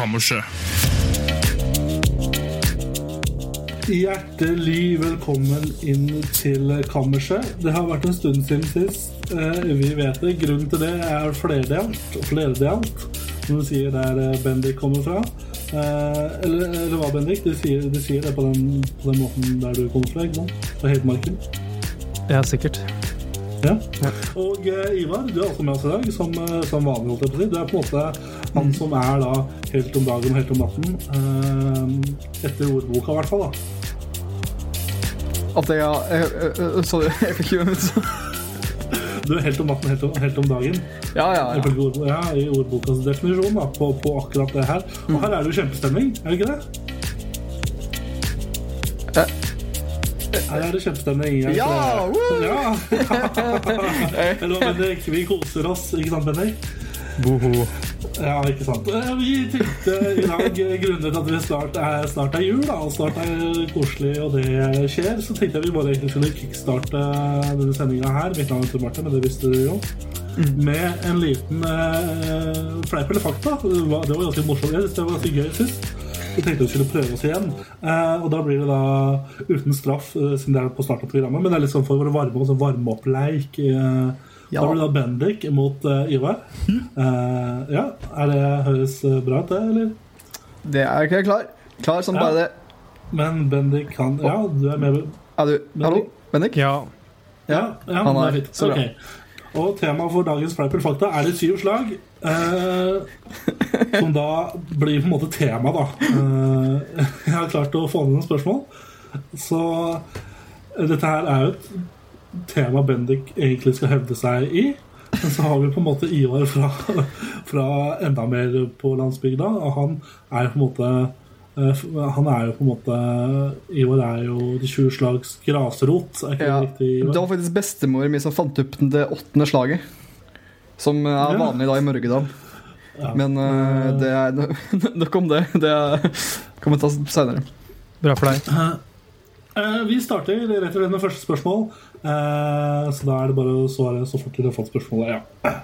Kammerset. Hjertelig velkommen inn til kammerset. Det har vært en stund siden sist. Eh, vi vet det. Grunnen til det er flerdelt. og Flerdelt, som du sier der eh, Bendik kommer fra. Eh, eller, eller hva, Bendik? De sier, de sier det på den, på den måten der du kommer fra, ikke sant? Fra Hedmarken. Ja, sikkert. Ja. Og eh, Ivar, du er også med oss i dag, som, eh, som vanlig. holdt jeg på å si. Du er på en måte han som er da helt om dagen og helt om natten. eh, etter ordboka, i hvert fall. da. At jeg jeg- jeg- jeg- Sorry, jeg fikk ikke med Du er helt om natten, helt om, helt om dagen. Ja, ja, ja. Ord, ja, i ordbokas definisjon da, på, på akkurat det her. Og her er det jo kjempestemning, er det ikke det? Er det kjempestemning. er Ja, ja. Eller hva, Bendik? Vi koser oss, ikke sant, Bendik? Boho. Ja, ikke sant. Eh, Vi tenkte i dag, eh, grunnet at det snart er, snart er jul, da, og snart er koselig, og det skjer, så tenkte jeg vi bare egentlig skulle kickstarte denne sendinga her. Mitt navn er Tor Martin, men det visste dere jo. Med en liten uh, fleip eller fakta. Det var, det var ganske morsomt. Jeg synes det var ganske gøy sist. Vi tenkte vi skulle prøve oss igjen. Eh, og da blir det da uten straff, eh, siden det er på starten av programmet. Men det er litt sånn for å varme, sånn varme-opp-leik. eh, Ja. Da blir det da Bendik mot eh, Ivar. Eh, ja, er det høres bra ut, det, eller? Det er ikke jeg klar. Klar som Ja. bare det. Men Bendik kan Ja, du er med. Er du Hallo? Bendik? Ja, Ja, ja Han er- er fint. Okay. Og temaet for dagens Fleip eller fakta er det syv slag. Eh, som da blir på en måte tema, da. Eh, jeg har klart å få ned noen spørsmål. Så dette her er jo et tema Bendik egentlig skal hevde seg i. Men så har vi på en måte Ivar fra, fra enda mer på landsbygda, og han er på en måte eh, Han er jo på en måte Ivar er jo de 20 slags grasrot, er ikke Ja. riktig? Ivar? Det var faktisk bestemor mi som fant opp det åttende slaget. Som er vanlig da i Mørgedal. Ja. Men uh, det er Nok om det. Det kan vi ta seinere. bra for deg. Uh, vi starter rett og slett med første spørsmål. Uh, så da er det bare å svare så fort dere har fått spørsmålet. Ja.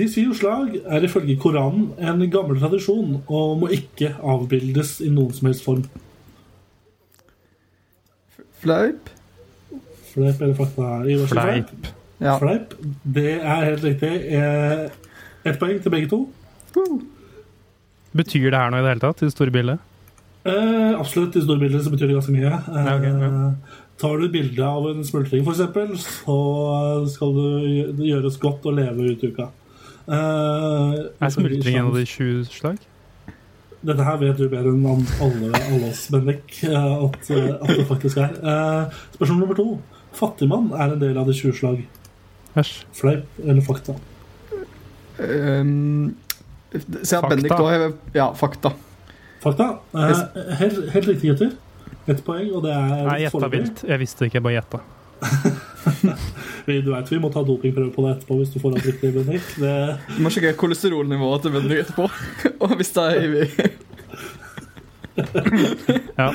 De syv slag er ifølge Koranen en gammel tradisjon og må ikke avbildes i noen som helst form. Fleip? Fleip eller fakta? Fleip. Ja. Fleip. Det er helt riktig. Eh, Ett poeng til begge to. Betyr det her noe i det hele tatt, i det store bildet? Eh, absolutt. I store bilder så betyr det ganske mye. Eh, Ja, okay. ja. Tar du bilde av en smultring, f.eks., så skal du det gjøres godt å leve ut uka. Eh, Er smultring en av de sju slag? Dette her vet du bedre enn alle, alle oss, Bendik, eh, at, eh, at det faktisk er. Eh, spørsmål nummer to. Fattigmann er en del av de 20 slag. Æsj. Fleip eller fakta? Um, Se at. Bendik da Ja, fakta. Fakta. Eh, helt, helt riktig, gutter. Ett poeng, og det er Nei, gjetta vilt. Jeg visste ikke, jeg bare gjetta. Vi- Du veit vi må ta dopingprøve på det etterpå hvis du får alt riktig, Bendik. Det, Du må sjekke kolesterolnivået til Bendik etterpå. Og hvis det er Ja.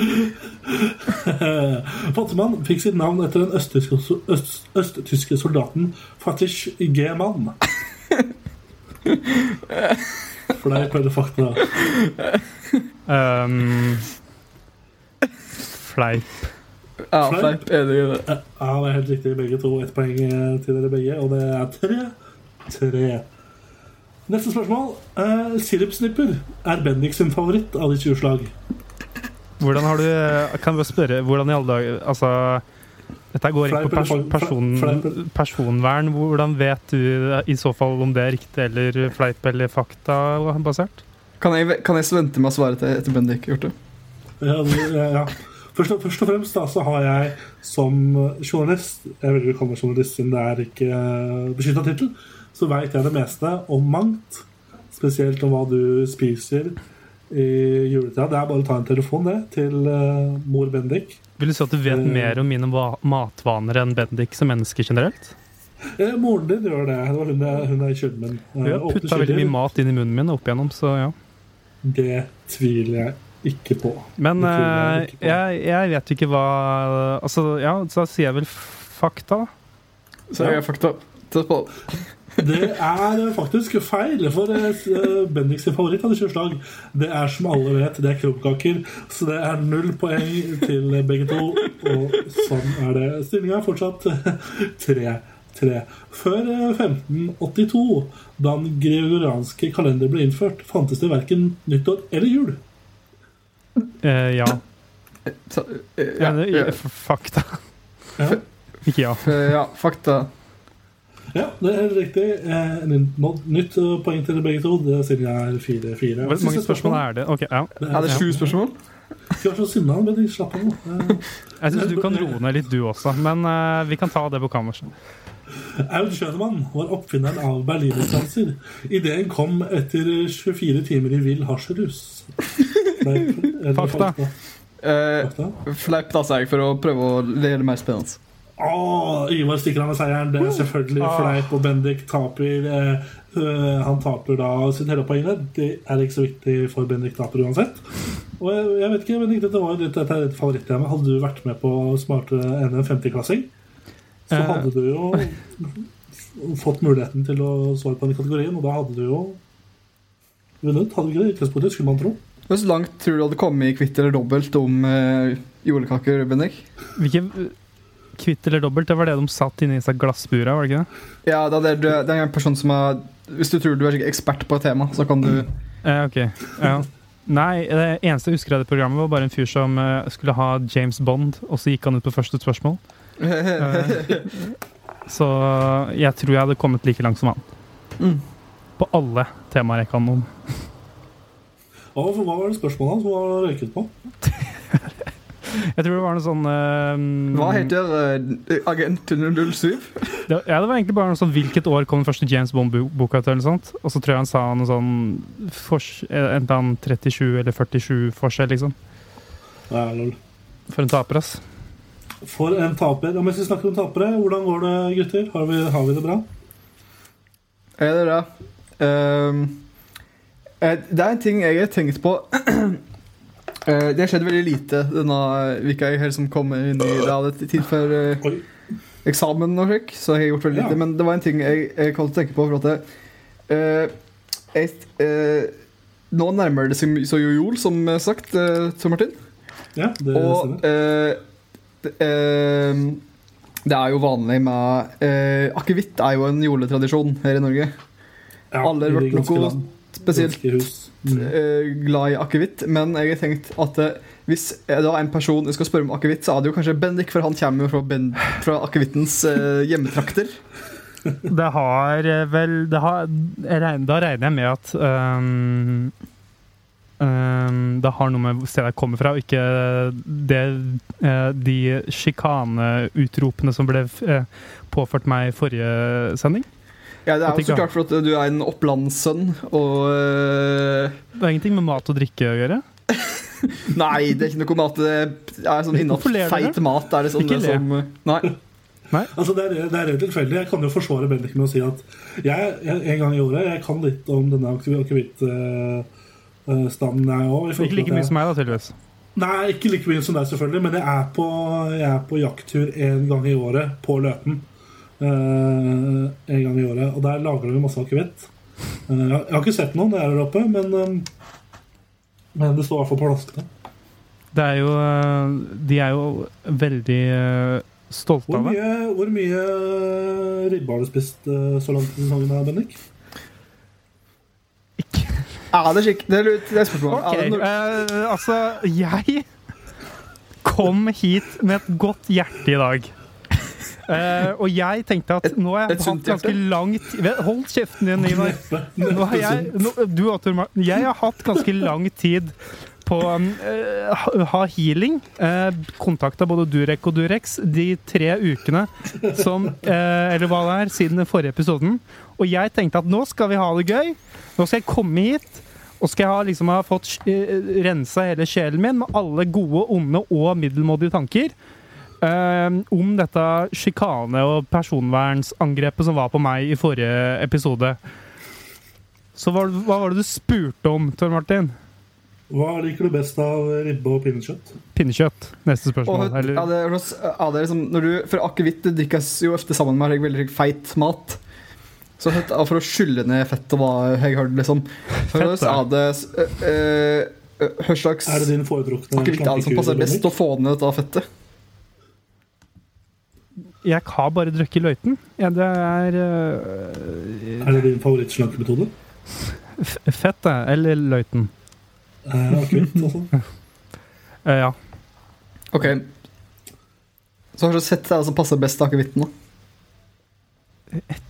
Fattigmann fikk sitt navn etter den østtyske, øst, østtyske soldaten Fatih G. Mann. Fleip eller fakta? Um, fleip. Ja, Fleip. Enig i det. Ja, det er helt riktig. Begge to. Ett poeng til dere begge, og det er tre. Tre. Neste spørsmål. Uh, Sirupsnipper er Bendik sin favoritt av de 20 slag. Hvordan har du Kan jeg bare spørre Hvordan i alle dager Altså Dette går inn på pers person, personvern. Hvordan vet du i så fall om det er riktig eller fleip eller fakta-basert? Kan jeg, kan jeg vente med å svare til etter Bendik gjort det? Ja, ja, ja. Først, og- først og fremst da, så har jeg som journalist Jeg velger å kalle meg journalist siden det er ikke beskytta tittel. Så veit jeg det meste om mangt. Spesielt om hva du spiser i juletida. Det er bare å ta en telefon det til uh, mor Bendik. Vil du si at du vet Eh. mer om mine matvaner enn Bendik som menneske generelt? Eh, moren din gjør det. det var hun, hun er kjøttmenn. Eh, Hun har putta veldig mye mat inn i munnen min opp igjennom, så ja. Det tviler jeg ikke på. Men jeg eh, ikke på. jeg, jeg vet ikke hva Altså, ja, så sier jeg vel fakta. Så jeg er fakta. Tett på. Det er faktisk feil, for eh, Bendiks favoritt hadde slag, det er som alle vet, det er krumkaker. Så det er null poeng til begge to, og sånn er det. Stillinga er fortsatt 3-3. Før eh, 1582, da den gregorianske kalender ble innført, fantes det verken nyttår eller jul. Eh, ja. Så, eh, ja, ja. eh, Fakta. Ja, Ikke ja. Eh, ja, fakta. Ja det er helt riktig. Eh, nytt- eh, poeng til begge to. Det jeg er 4-4. Hvor mange spørsmål er det? Okay, ja. Det Er det sju spørsmål? Ikke vær så sinna, Bendik. Slapp av nå. Eh, Jeg syns du kan roe ned litt, du også. Men uh, vi kan ta det på kammerset. Aud Schønemann var oppfinneren av berlinerstanser. Ideen kom etter 24 timer i vill hasjerus. Er Fakta. Eh, Fakta? fleip da seg for å prøve å gjøre det mer spennende. Å, Ivar stikker av med seieren. Det er selvfølgelig Ah. fleip, og Bendik taper. Eh, øh, han taper da sitt hele poeng der. Det er ikke så viktig for Bendik taper uansett. Og jeg, jeg vet ikke, Bendik, dette var litt, dette er et favorittema. Hadde du vært med på Smartere enn en 50-klassing, så uh. hadde du jo fått muligheten til å svare på den kategorien, og da hadde du jo vunnet. Hadde du ikke det? Utgangspunktet, skulle man tro. Hvor langt tror du hadde kommet i kvitt eller dobbelt om uh, jordkaker, Bendik? Hvilke Kvitt eller dobbelt, det var det de satt inni seg glassbura, var det ikke det? Ja, det er, det er en person som er Hvis du tror du er ekspert på et tema, så kan du Eh, ok, ja. Nei, det eneste jeg husker av det programmet, var bare en fyr som uh, skulle ha James Bond, og så gikk han ut på første spørsmål. Uh, så jeg tror jeg hadde kommet like langt som han. Mm. På alle temaer jeg kan om. Hva var det spørsmålet hans? Hva var det røyket på? Jeg tror det var noe sånn uh, Hva heter uh, Agent 007? det, Ja, det var egentlig bare noe sånn Hvilket år kom den første James Bond-boka til? eller sånt? Og så tror jeg han sa noe sånn fors, eh, Enten 37 eller 47 forskjell, liksom. Ja, lol. For en taper, ass. For en taper. Og mens vi snakker om tapere, hvordan går det, gutter? Har vi, har vi det bra? Er det? Ehm, eh, det er en ting jeg har tenkt på. Eh, det har skjedd veldig lite denne uka jeg helt som kom inn i Det hadde tid for eh, eksamen og slik, så jeg har gjort veldig Ja. lite. Men det var en ting jeg, jeg kom til å tenke på. For at eh, jeg, eh, Nå nærmer det seg så jo jul, som sagt, Tor Martin. Ja, det Og eh, det, eh, det er jo vanlig med uh, Akevitt er jo en juletradisjon her i Norge. Ja, alle noe Spesielt. Mm. eh, glad i akevitt. Men jeg har tenkt at eh, hvis da en person skal spørre om akevitt, så er det jo kanskje Bendik, for han kommer jo fra, fra akevittens eh, hjemmetrakter. Det har eh, vel det har, regner, Da regner jeg med at um, um, det har noe med stedet jeg kommer fra, og ikke det, eh, de sjikaneutropene som ble eh, påført meg i forrige sending. Ja, Det er jo så klart for at du er en opplandssønn, og eh, Det er ingenting med mat og drikke å gjøre. Nei, det er ikke noe mat. Det er sånn innenfor feit mat. Er det sånn Ikke det le. som Nei. Altså, det, er, det er rent tilfeldig. Jeg kan jo forsvare Bendik med å si at jeg, jeg en gang i året Jeg kan litt om denne akevittstanden, jeg òg. Ikke like mye som meg, da, tydeligvis. Nei, ikke like mye som deg, selvfølgelig, men jeg er på, jeg er på jakttur en gang i året på Løten. Eh, en gang i året, Og der lager de masse akevitt. Eh, jeg, jeg har ikke sett noen er der oppe, men, eh, men det står i hvert fall på flaskene. Det er jo De er jo veldig stolte Hvor av det. hvor mye ribbe har du spist så langt i sesongen, Bendik? Er det skikk... Det er, skikkelig det er spørsmål. Okay. Eh, altså Jeg kom hit med et godt hjerte i dag. Eh, og jeg tenkte at nå har jeg et hatt ganske hjerte? lang tid Hold kjeften din, Ivar. Nå har jeg, nå, du jeg har hatt ganske lang tid på å ha- ha healing. Uh, Kontakta både Durek og Durex de tre ukene som uh, Eller hva det er, siden den forrige episoden. Og jeg tenkte at nå skal vi ha det gøy. Nå skal jeg komme hit. Og skal jeg ha, liksom, ha fått uh, rensa hele sjelen min med alle gode, onde og middelmådige tanker. Eh, om dette sjikane- og personvernsangrepet som var på meg i forrige episode. Så hva, hva var det du spurte om, Tor Martin? Hva liker du best av ribbe og pinnekjøtt? Pinnekjøtt. Neste Og, spørsmål. ja, Eller, det, er ja, det er liksom, når du, for akevitt det drikkes jo ofte sammen med veldig feit mat. Så for å skylle ned fettet, hva jeg hørte liksom. For Fett, oss er det øh, øh, slags Er det din foretrukne akevitt er det som passer best å få ned dette fettet? Jeg har bare drukket løyten. Ja, det er uh, Er det din favorittslankemethode? f- fett, det. Eller løyten. Eh, Akevitt, altså. Eh, ja. Ok. Så har du sett det som passer best til akevitten? da?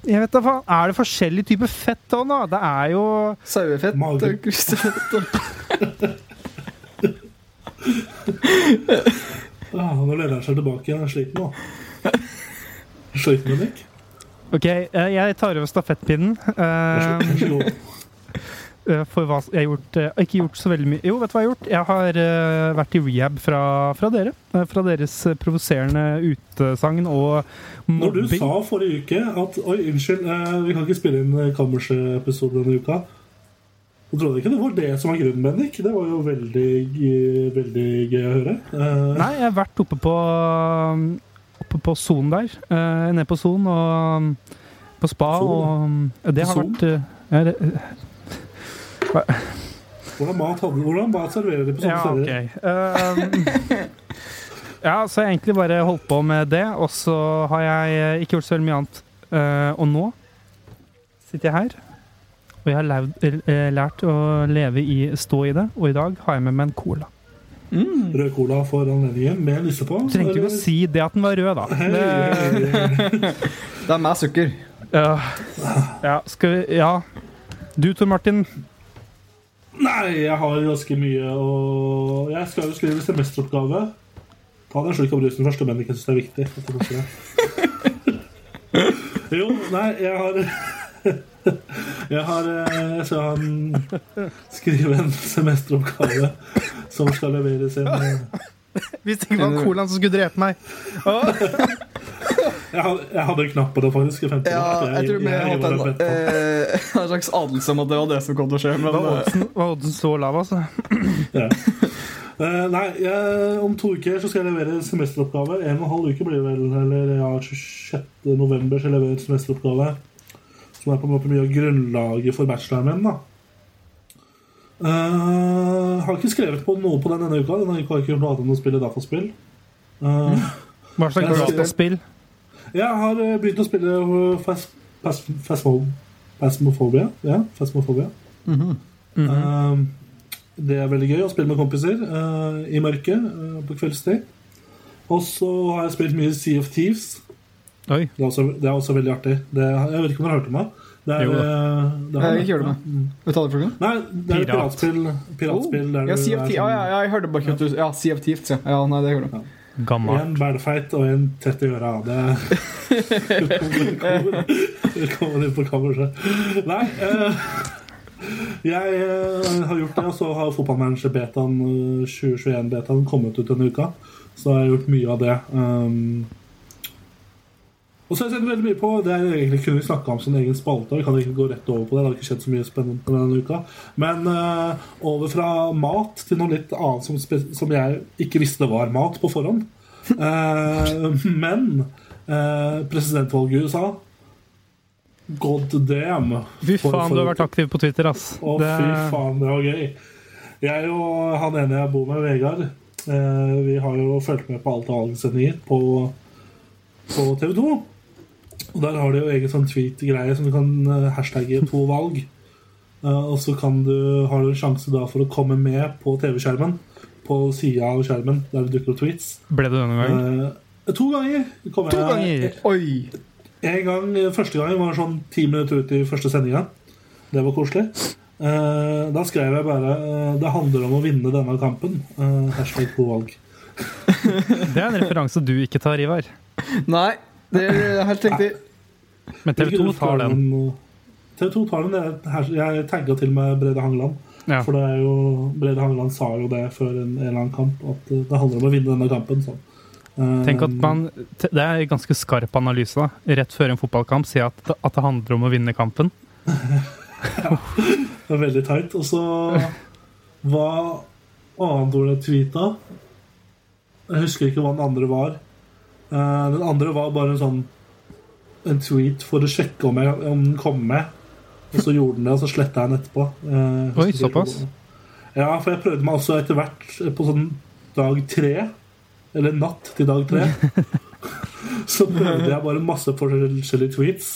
Jeg vet da faen. Er det forskjellige typer fett òg, da? Det er jo Sauefett? Og Kristefett og ja, nå lener han seg tilbake igjen. Jeg er sliten nå. Sliten, Bendik? OK, eh, jeg tar over stafettpinnen. Eh, eh, for hva jeg har gjort Ikke gjort så veldig mye Jo, vet du hva jeg har gjort? Jeg har vært i rehab fra, fra dere. Fra deres provoserende utesagn og Når du sa forrige uke at Oi, unnskyld, vi kan ikke spille inn Kammerset-episode denne uka. Jeg trodde ikke det var det som var grunnen, Bendik. Det var jo veldig, veldig gøy å høre. Nei, jeg har vært oppe på På Son der. eh, ned på Son og um, på spa. Zon. og um, det har Zon? vært eh, ja, det, Hvordan mat, hadde, hvordan mat serverer de på sånne ja, steder? Okay. Um, ja, så jeg har egentlig bare holdt på med det, og så har jeg eh, ikke gjort så veldig mye annet. Uh, og nå sitter jeg her, og jeg har lært å leve i stå i det, og i dag har jeg med meg en cola. Mm. Rød cola for anledningen med lyse på. Trengte ikke å si det at den var rød, da. Hei, Det, hei, hei. Det er mer sukker. ja, ja, skal vi Ja. Du, Tor Martin. Nei, jeg har ganske mye å Jeg skal jo skrive semesteroppgave. Ta deg en slurk av brusen først, men ikke syns det er viktig. jo, nei, jeg har Jeg har eh, Jeg skal ha en, skrive en semesteroppgave som skal leveres en eh, Hvis det ikke var colaen som skulle drepe meg. Jeg hadde, jeg hadde en knapp på det, faktisk. i Ja, jeg tror vi jeg hadde en, eh, en slags adelse om at det var det som kom til å skje. Men Var eh, oddsen, var oddsen så lav, altså? Ja. Uh, nei, jeg, om to uker så skal jeg levere semesteroppgave. En og en halv uke blir det vel. Eller ja, 26. november skal jeg levere semesteroppgave. Som er på en måte mye av grunnlaget for bacheloren min. da Uh, har ikke skrevet på noe på den denne uka. Denne uka har jeg ikke gjort noe annet enn å spille dataspill. Uh, Hva slags dataspill? jeg har eh, begynt å spille Phasmophobia. Ja, Phasmophobia. Mm -hmm. Ja, -hmm. Mhm. Eh, det er veldig gøy å spille med kompiser eh, i mørket på kveldstid. Og så har jeg spilt mye Sea of Thieves. Oi. Det er også, det er også veldig artig. Det, jeg vet ikke om dere har hørt om det? det er, Jo eh, det er, Jeg har jeg. ikke hørt om det. Mm. Vet du hva det er for noe? Nei, det er Pirat. piratspill. piratspill der Ja, CFT. Er sånn- ja, ja, jeg hørte bare at du Ja, CFT. ja. ja nei, det gjorde du. Gammel. En bælfeit og en tett i øra. Det Velkommen, inn på kammerset. Nei eh, Jeg eh, har gjort det, og så har fotballmanager-betaen, eh, 2021-betaen, kommet ut denne uka. Så jeg har gjort mye av det. Um, og så har jeg sett veldig mye på Det er egentlig kunne vi snakka om som en egen spalte. Vi kan ikke gå rett over på det. Det har ikke skjedd så mye spennende på denne uka. Men uh, over fra mat til noe litt annet som, som jeg ikke visste var mat på forhånd. Uh, men uh, presidentvalget i USA God damn. Fy faen, du har vært aktiv på Twitter, ass. Å, Det- fy faen, det var gøy. Jeg og han ene jeg bor med, Vegard, eh, vi har jo fulgt med på alt av valgsendinger på, på TV 2. Og der har de jo egen sånn tweet-greie som du kan eh, hashtagge to valg. Eh, og så kan du, har du en sjanse da for å komme med på TV-skjermen. På sida av skjermen der det dukker opp tweets. Ble det denne gangen? Eh, to ganger kom To jeg ganger! Oi! en gang, Første gang var sånn ti minutter ut i første sendinga. Det var koselig. Eh, da skrev jeg bare eh, 'Det handler om å vinne denne kampen'. Eh, hashtag to valg. Det er en referanse du ikke tar, Ivar. Nei, det er helt riktig. Men TV 2 tar den. TV 2 tar den. Jeg tagga til meg Brede Hangeland. Ja. For det er jo, Brede Hangeland sa jo det før en, en eller annen kamp, at eh, det handler om å vinne denne kampen. Sånn. Eh, Tenk at man, Det er en ganske skarp analyse. da. Rett før en fotballkamp si at, at det handler om å vinne kampen. Det er veldig teit. Og så Hva annet var det tweeta? Jeg husker ikke hva den andre var. Eh, den andre var bare en sånn En tweet for å sjekke om, jeg, om den kom med. Og så gjorde den det, og så sletta jeg den etterpå. Eh, Oi, såpass? Ja, for jeg prøvde meg også etter hvert på sånn dag tre. Eller natt til dag tre. så prøvde jeg bare masse forskjellige tweets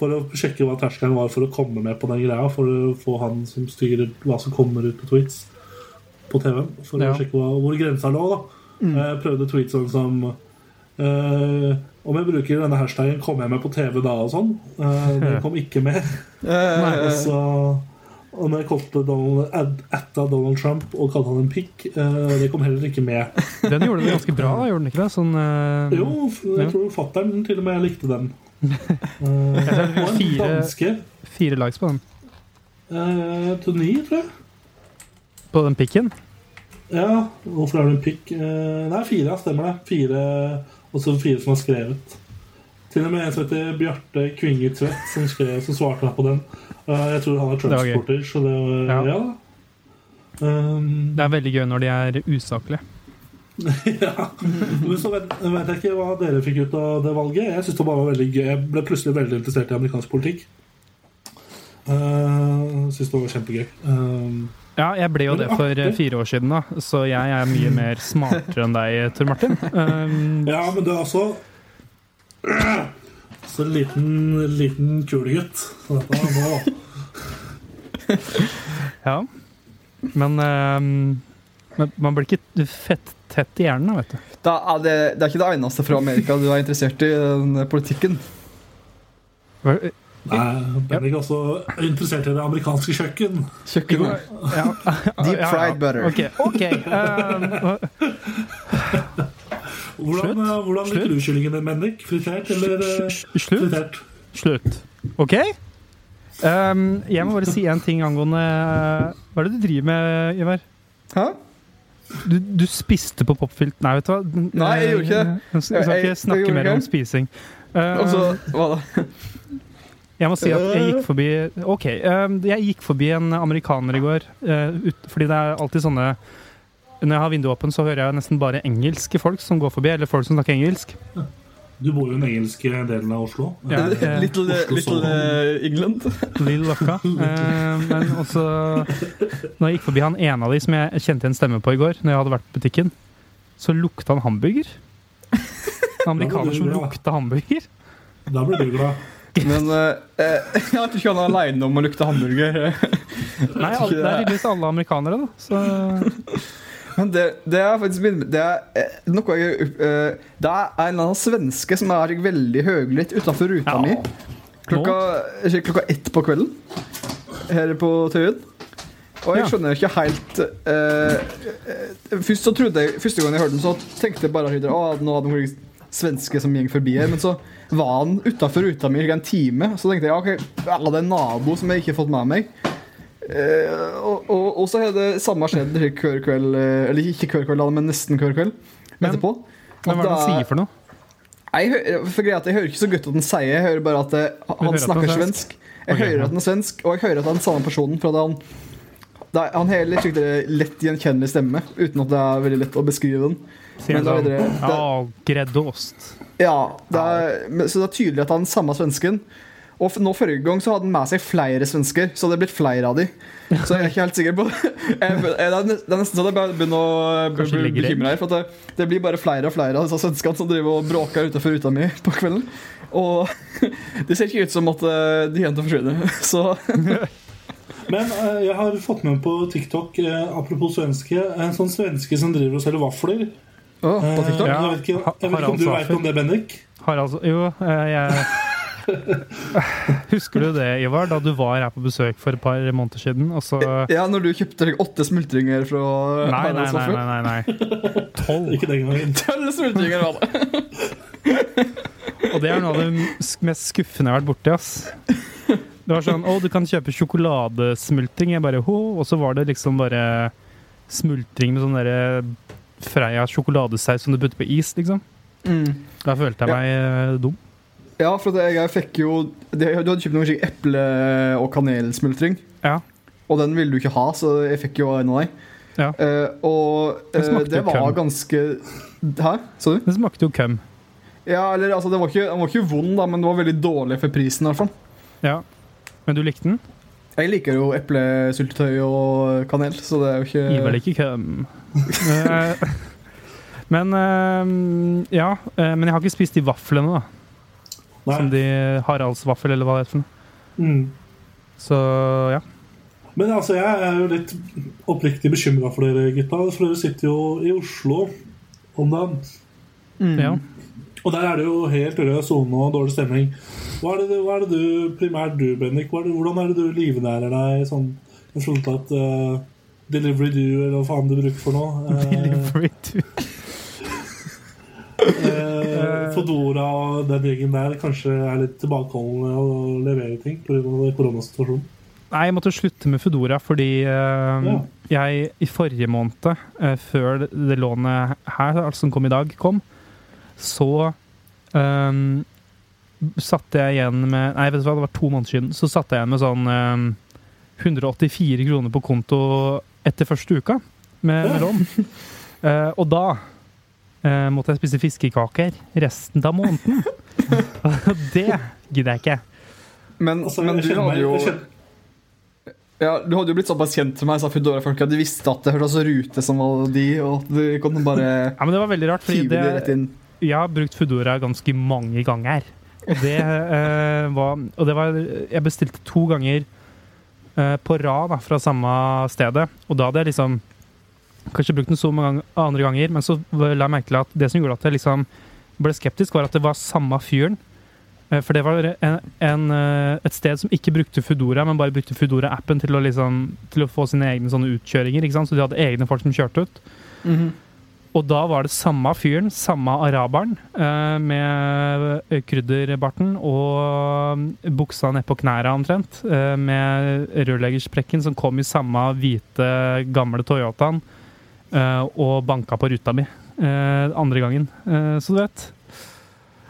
for å sjekke hva terskelen var for å komme med på den greia. For å få han som styrer hva som kommer ut på tweets på TV-en, For Ja. å sjekke hva, hvor grensa lå. da Jeg prøvde tweets sånn som eh, Om jeg bruker denne hashtagen, kommer jeg med på TV da og sånn? Uh, den kom ikke med. Nei, Og så og når jeg kalte Donald, ad, atta Donald Trump og kalte han en pikk, uh, det kom heller ikke med. Den gjorde det ganske bra, da, gjorde den ikke det? Sånn, uh, Jo, jeg Ja. tror fatter'n til og med likte den. Uh, Jeg og en fire- danske Fire likes på den. eh, til ni, tror jeg. På den pikken. Ja, hvorfor er det en pikk? Uh, nei, fire, stemmer det. Fire, også fire som har skrevet. Til og med en som heter Bjarte Kvinge Tvedt, som, skrev, som svarte på den. Jeg tror han er. Trump-sporter, så det var Ja. Ja. Um, Det er veldig gøy når de er usaklige. ja. Men så vet, vet jeg ikke hva dere fikk ut av det valget. Jeg synes det bare var veldig gøy. Jeg ble plutselig veldig interessert i amerikansk politikk. Uh, synes det var kjempegøy. Um, Ja, jeg ble jo det for eh, fire år siden, da, så jeg er mye mer smartere enn deg, Tor Martin. Um, ja, men du er også Så liten, liten kulegutt. Ja. Men um, man blir ikke fett tett i hjernen, da, vet du. Da er det, det er ikke det eneste fra Amerika du er interessert i, den politikken. Hva- Nei, Bendik er også interessert i det amerikanske kjøkken. Kjøkken, Ja. Deep fried butter. Ok. okay. Um, Hvordan, Slutt. eh, hvordan Slutt. liker du kyllingen din, Bendik? Fritert eller eh, slutt. fritert? Slutt. OK? Um, jeg må bare si en ting angående Hva er det du driver med, Ivar? Hæ? Du, du spiste på popfilt... Nei, vet du hva? Nei, jeg gjorde ikke det. Jeg skal ikke snakke mer om spising. Uh, altså, Hva da? Jeg må si at jeg gikk forbi Ok, jeg gikk forbi en amerikaner i går. uh, fordi det er alltid sånne Når jeg har vinduet åpent, så hører jeg nesten bare engelske folk som går forbi. Eller folk som snakker engelsk. Du bor jo i den engelske delen av Oslo. Ja, eh, Little, Oslo little eh, England. Lill Løkka. Eh, men også Når jeg gikk forbi han ene av de som jeg kjente igjen stemme på i går, når jeg hadde vært på butikken, så lukta han hamburger. En amerikaner som lukta hamburger. Da blir du glad. Men eh, eh, jeg tror ikke han er aleine om å lukte hamburger. Nei, alle, det er tydeligvis alle amerikanere, da. Så Men det, det er faktisk Det er eh, noe jeg eh, Det er en eller annen svenske som er veldig høylytt utafor ruta Ja. mi klokka, klokka ett på kvelden her på Tøyen. Og jeg skjønner ikke helt eh, Først så trodde jeg Første gang jeg hørte den, så tenkte jeg bare at nå hadde noen svenske som gikk forbi her. Men så var han utafor ruta mi i en time. Så tenkte jeg ok, ja, det er en nabo som jeg ikke har fått med meg. Eh, og, og, og så har det samme skjedd hver kveld eh, Eller ikke hver kveld, men nesten hver kveld Men- etterpå. hva er det han sier for noe? Jeg, for greia at jeg hører ikke så godt at han sier, jeg hører bare at det, han snakker at svensk. Jeg okay. hører at han er svensk, og jeg hører at han er den samme personen. For han, det er, han har litt lett gjenkjennelig stemme, uten at det er veldig lett å beskrive den. Sier Men det- sånn Ja, greddost. Ja, det er, Så det er tydelig at han er den samme svensken. Og nå Forrige gang så hadde han med seg flere svensker, så det er blitt flere av de. Så jeg er ikke helt sikker på jeg, jeg, Det er nes- det nesten så jeg begynner å bekymre bli bekymra her. For at det, det blir bare flere og flere av disse svenskene som driver og bråker utenfor ruta mi på kvelden. Og det ser ikke ut som at eh, de kommer til å forsvinne. Så Men eh, jeg har fått med på TikTok, eh, apropos svenske, en sånn svenske som driver og selger vafler. Å, på TikTok? Eh, Ja, jeg vet ikke, jeg vet ikke om du veit om det, Bendik? Har altså Jo, eh, jeg Husker du det, Ivar, da du var her på besøk for et par måneder siden? Og så Ja, når du kjøpte deg åtte smultringer fra Nei, nei, nei, nei, nei. Tolv. Ikke den gangen. Tolv smultringer var det. Og det er noe av det mest skuffende jeg har vært borti. ass. Det var sånn Å, du kan kjøpe sjokoladesmultring. Jeg bare Hå, Og så var det liksom bare smultring med sånn derre Freia sjokoladesaus som du putter på is, liksom. Mm. Da følte jeg meg ja. dum. Ja, for jeg, jeg fikk jo Du hadde kjøpt noe slik eple- og kanelsmultring. Ja. Og den ville du ikke ha, så jeg fikk jo en av deg. Ja. Uh, og Det eh, det var køm. ganske Hæ? Sa du? Det smakte jo køm. Ja, eller altså, den var ikke, den var ikke vond, da, men det var veldig dårlig for prisen. i hvert fall. Ja. Men du likte den? Jeg liker jo eplesyltetøy og kanel, så det er jo ikke Gi vel ikke køm. Eh, Men eh, Ja. eh, Men jeg har ikke spist de vaflene, da. Som de Haralds vaffel, eller hva det for noe. Mm. Så ja. Men altså, jeg er jo litt oppriktig bekymra for dere gutta. For dere sitter jo i Oslo om dagen. Mm. ja. Og der er det jo helt rød sone og dårlig stemning. Hva er det, hva er det du, primært du, Bendik, er det, hvordan er det du livnærer deg sånn i forhold uh, eh, Delivery Do, eller hva faen du bruker for noe? Uh, Delivery do. eh, Fodora og den gjengen der kanskje er litt tilbakeholdne å levere ting pga. koronasituasjonen. Nei, jeg måtte slutte med Foodora fordi eh, Ja. jeg i forrige måned, eh, før det, lånet her, altså som kom i dag, kom, så eh, satte jeg igjen med Nei, vet du hva, det var to måneder siden. Så satte jeg igjen med sånn eh, 184 kroner på konto etter første uka med, med lån. Eh, og da eh, måtte jeg spise fiskekaker resten av måneden. Det gidder jeg ikke. Men, Altså, men du hadde jo ja, Du hadde jo blitt såpass kjent med meg, sa Foodora-folk, at du visste at det hørtes rute som var de, og at du kunne bare Ja, men det var veldig rart, fordi det rett inn. jeg har brukt Foodora ganske mange ganger. Og det, eh, var, og det var Jeg bestilte to ganger eh, på rad fra samme stedet. Og da hadde jeg liksom Kanskje brukt den så mange andre ganger, men så la jeg merke til at det som gjorde at jeg liksom ble skeptisk, var at det var samme fyren. Eh, For det var en, en, eh, et sted som ikke brukte Foodora, men bare brukte Foodora-appen til, liksom, til å få sine egne sånne utkjøringer. Så de hadde egne folk som kjørte ut. Mhm. Og da var det samme fyren, samme araberen, eh, med krydderbarten og buksa ned på knærne omtrent, eh, med rørleggersprekken som kom i samme hvite, gamle Toyotaen, eh, og banka på ruta mi andre gangen. Så du vet.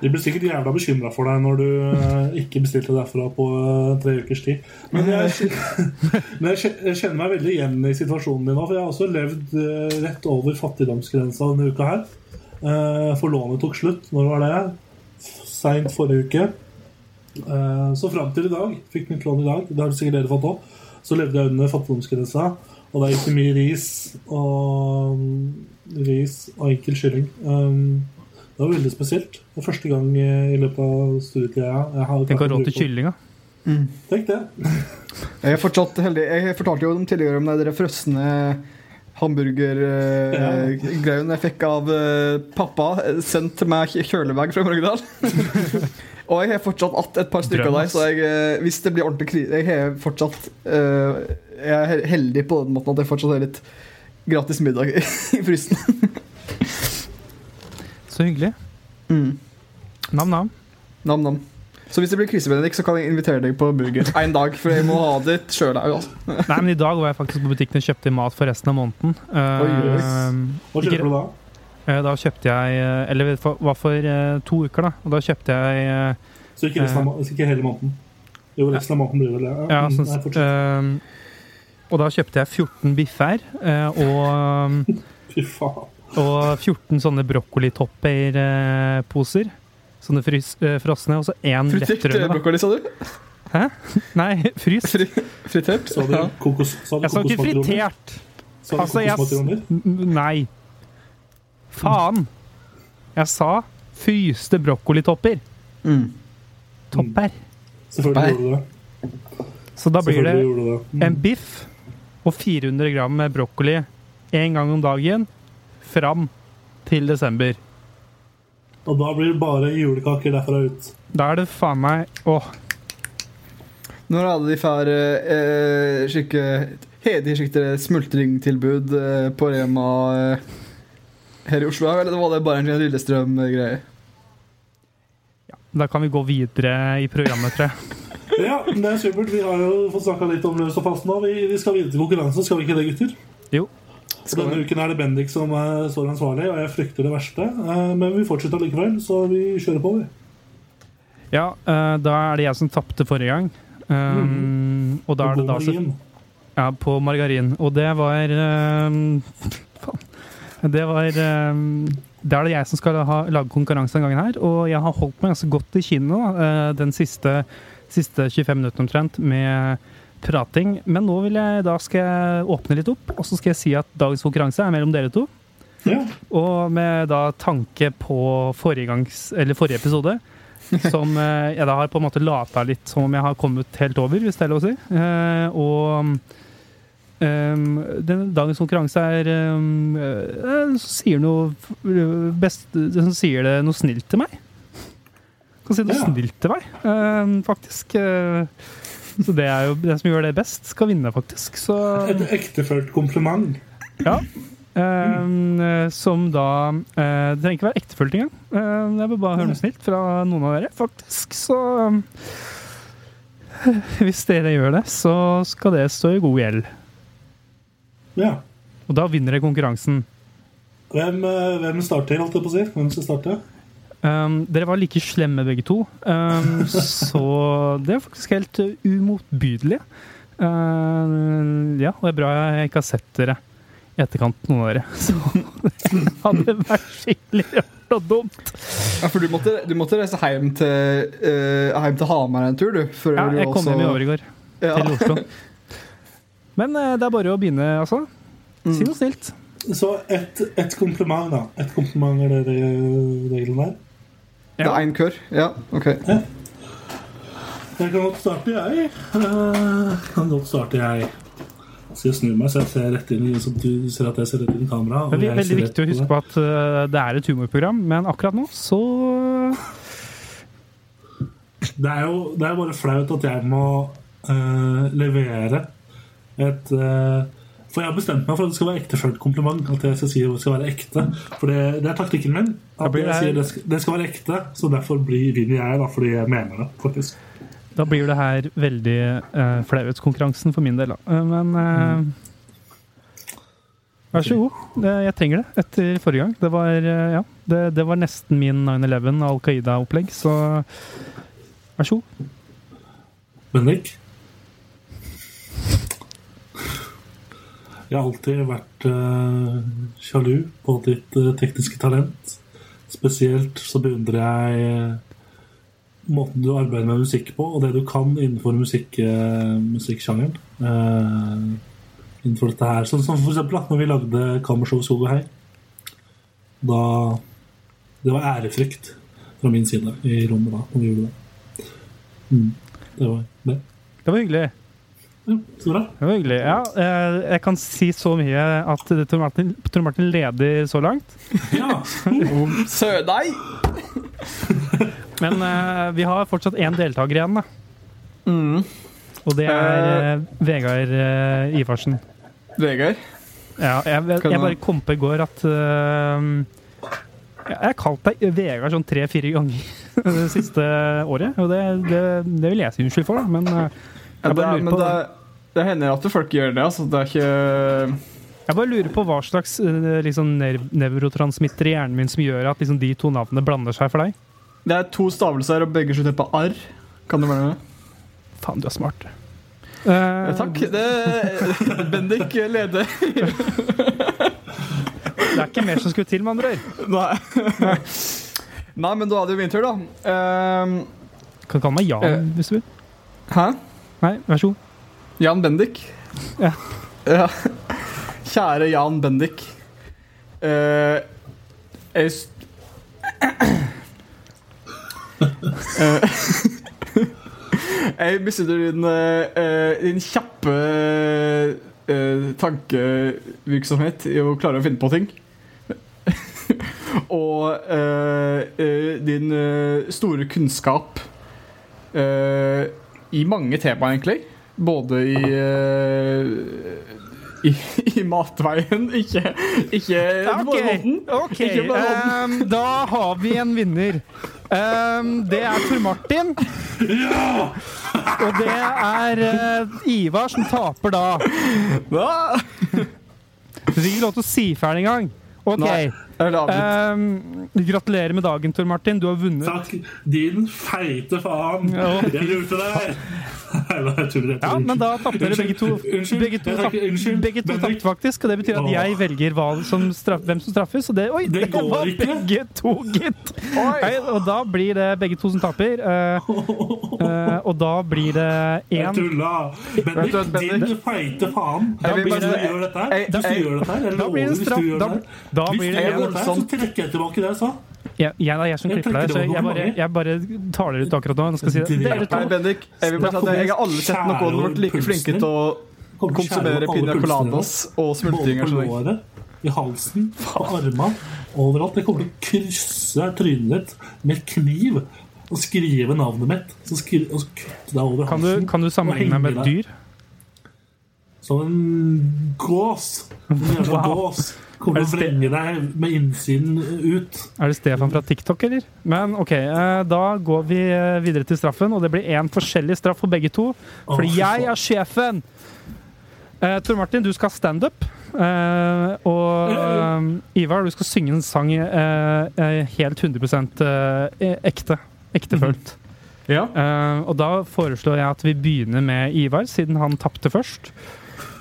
De blir sikkert jævla bekymra for deg når du eh, ikke bestilte derfra på eh, tre ukers tid. Men jeg, men jeg kjenner meg veldig igjen i situasjonen din nå, for jeg har også levd eh, rett over fattigdomsgrensa denne uka her. For lånet tok slutt. Når var det? Seint forrige uke. Så fram til i dag, fikk mitt lån i dag, det har sikkert dere fått òg, så levde jeg under fattigdomsgrensa. Og det gikk ikke mye ris og ris og enkel kylling. Det var veldig spesielt. Det var første gang eh, i løpet av studietida jeg har Tenk å ha råd til kyllinga. Mm. Tenk det. Jeg er fortsatt heldig. Jeg fortalte jo dem tidligere om de frosne hamburgergreiene jeg fikk av eh, pappa, eh, sendt til meg i kjølebag fra Mørgedal. Og jeg har fortsatt att et par stykker av dem, så jeg, eh, hvis det blir ordentlig krise Jeg har fortsatt eh, Jeg er heldig på den måten at jeg fortsatt har litt gratis middag i i frysen. Så hyggelig. Mm. Nam-nam. Nam-nam. Så hvis det blir krise, Benedikt, så kan jeg invitere deg på burger en dag. For jeg må ha det sjøl òg. Altså. Nei, men i dag var jeg faktisk på butikken og kjøpte mat for resten av måneden. Eh, Oi, yes. Hva kjøpte du da? Eh, Da kjøpte jeg eh, Eller det var for eh, to uker, da. Og da kjøpte jeg Så ikke, resten av, ikke hele måneden? Jo, resten av måneden blir vel det. Ja, sånn, nei, eh, Og da kjøpte jeg 14 biffer eh, og, Fy faen. Og 14 sånne brokkolitopper-poser. Sånne frys, eh, frosne. Og så én lettrømme. brokkoli, sa du? Hæ? Nei, fryst. Fri, fritert? Så du Ja. kokos, så du Jeg sa ikke fritert! Så du Altså, jeg Nei. Faen! Jeg sa fryste brokkolitopper. Mm. Topper. Selvfølgelig gjorde du det. Så da blir det det. Mm. en biff og 400 gram med brokkoli én gang om dagen fram til desember. Og da blir det bare julekaker derfra ut. Da er det faen meg Åh, Når alle de får eh, skikke Hederskikte smultringtilbud eh, på Rema eh, her i Oslo, eller var det bare en Lillestrøm-greie? Ja, da kan vi gå videre i programmet, tror jeg. Ja, det er supert. Vi har jo fått snakka litt om løs og fast nå. Vi, vi skal videre til konkurransen, skal vi ikke det, gutter? Jo. Så Denne uken er det Bendik som står ansvarlig, og jeg frykter det verste. Eh, men vi fortsetter likevel, så vi kjører på, vi. Ja, eh, da er det jeg som tapte forrige gang. Um, Og da er det da så, Ja, på margarin. Og det var Faen. Det var Det er det jeg som skal ha, lage konkurranse denne gangen her. Og jeg har holdt meg ganske godt i kinnet uh, den siste, siste 25 minuttene omtrent med prating. Men nå vil jeg, da skal jeg åpne litt opp, og så skal jeg si at dagens konkurranse er mellom dere to. Ja. Og med da tanke på forrige, gangs, eller forrige episode, som eh, jeg da har på en måte lata litt som om jeg har kommet helt over, hvis det er lov å si. Eh, og um, den, dagens konkurranse er um, uh, som sier noe best, det som sier det noe snilt til meg. Kan si noe Ja. snilt til meg, um, faktisk. Eh, så det er jo den som gjør det best, skal vinne, faktisk. Så Et ektefølt kompliment. ja. Eh, som da eh, Det trenger ikke være ektefølt engang. Eh, jeg vil bare høre noe snilt fra noen av dere, faktisk. Så eh, Hvis dere gjør det, så skal det stå i god gjeld. Ja. Og da vinner dere konkurransen. Hvem, eh, hvem starter, holdt jeg på å si? Hvem skal starte? Um, dere var like slemme begge to, um, så det er faktisk helt uh, umotbydelig. Uh, ja, og det er bra jeg ikke har sett dere i etterkant, noen av dere. Så det hadde vært skikkelig rart og dumt. Ja, for du måtte, du måtte reise hjem til, uh, hjem til Hamar en tur, du. før Ja, du jeg kom også- hjem i år i går, Ja. til Oslo. Men uh, det er bare å begynne, altså. Si noe snilt. Så et, et kompliment, da. Et kompliment er det re- regelen der. Det er én kør? Ja, OK. Jeg kan godt starte, jeg. Uh, kan godt starte, jeg. Så jeg snur meg, så jeg ser rett inn så du ser at jeg ser rett inn i kamera. Det er veldig viktig å huske på at uh, det er et humorprogram, men akkurat nå så Det er jo det er bare flaut at jeg må uh, levere et eh, For jeg har bestemt meg for at det skal være ektefølt kompliment. At jeg skal si at det skal være ekte. For det, det er taktikken min. At jeg sier det skal, det skal være ekte, så derfor blir, vinner jeg, da, fordi jeg mener det. faktisk Da blir det her veldig uh, flauhetskonkurransen for min del, da. Eh, men eh, Vær så god. Jeg trenger det etter forrige gang. Det var, uh, ja, det, det var nesten min 9-11 Al Qaida-opplegg, så vær så god. Bendik? Jeg har alltid vært uh, sjalu på ditt uh, tekniske talent. Spesielt så beundrer jeg uh, måten du arbeider med musikk på, og det du kan innenfor musikk, musikksjangeren. Innenfor dette her. Sånn som for eksempel da, når vi lagde Kammershow Skog og Hei. Da Det var ærefrykt fra min side i rommet da, når vi gjorde det. Mm, det var det. Det var hyggelig. Ja, så bra. Det var hyggelig. Ja, eh, jeg kan si så mye at Tor Martin, Tor Martin leder så langt. Ja. Sødei! Men eh, vi har fortsatt én deltaker igjen, da. Mm. Og det er uh, Vegard uh, Ivarsen. Vegard? Ja, jeg, jeg, jeg bare kom på i går at uh, Jeg har kalt deg Vegard sånn tre-fire ganger det siste året. Og det, det, det vil jeg si unnskyld for, da. Men jeg bare er- lurer på, det, det hender at folk gjør det. Altså. Det er ikke jeg bare lurer på hva slags eh, liksom, nevrotransmitter i hjernen min som gjør at liksom, de to navnene blander seg for deg. Det er to stavelser, og begge slutter på arr. Kan det være det? Faen, du er smart. Uh, takk. Det, Bendik leder. Det er ikke mer som skulle til, med andre ord. Nei. Nei, men da er det jo min tur, da. Uh, Kan kalle meg Jan uh, hvis du vil. hæ? Nei, vær så god. Jan Bendik. Ja. Ja. Kjære Jan Bendik. Uh, jeg Eh, Jeg misunner din, eh, din kjappe tankevirksomhet i å klare å finne på ting. og din store kunnskap i mange temaer, egentlig. Både i eh, i, i matveien, ikke, ikke bare måten. ok. Ikke bare måten. Ehm, da har vi en vinner. Um, det er Tor Martin. Og det er uh, Ivar som taper da. Hva? Du fikk ikke lov til å si ferdig engang. OK. Nei, jeg. Ehm, gratulerer med dagen, Tor Martin. Du har vunnet. Takk, din feite faen. Ja. Jeg lurte deg. Nei, jeg tuller. Ja, men da tapte dere begge to. Unnskyld. Begge to, Jeg unnskyld. begge to tapte, faktisk. Og det betyr at jeg velger hva som straff, hvem som straffes. Og det, oi, Det det var ikke. begge to, gitt! Nei, og da blir det begge to som taper. Uh, uh, og da blir det Jeg én tulla. Bendik, din feite faen. Jeg du gjør dette jeg- jeg- jeg Da blir det en straff. Da, da blir det en dette her, så trekker jeg tilbake det jeg sa. ja, jeg, det er jeg som klipper deg, så jeg bare, jeg bare taler ut akkurat nå. Jeg skal si det. Dere Nei, Bendik, jeg vil bare si at jeg har aldri sett noen som har vært like flinke til å konsumere piña coladas og smultringer. som deg. i halsen, på armene, overalt. Jeg kommer til å krysse trynet ditt med kniv og skrive navnet mitt. Så skri og kutte deg over kan du, halsen. kan du sammenligne deg med et dyr? Som en gås. En jævla Wow. gås. Kommer til å vrenge deg med innsiden ut. Er det Stefan fra TikTok, eller? Men OK, eh, da går vi eh, videre til straffen, og det blir én forskjellig straff for begge to. Fordi jeg er sjefen! Uh, Tor Martin, du skal ha standup. Uh, og eh, Ivar, du skal synge en sang eh, eh, helt 100 eh, ekte. Ektefølt. Ja. Eh, og da foreslår jeg at vi begynner med Ivar, siden han tapte først.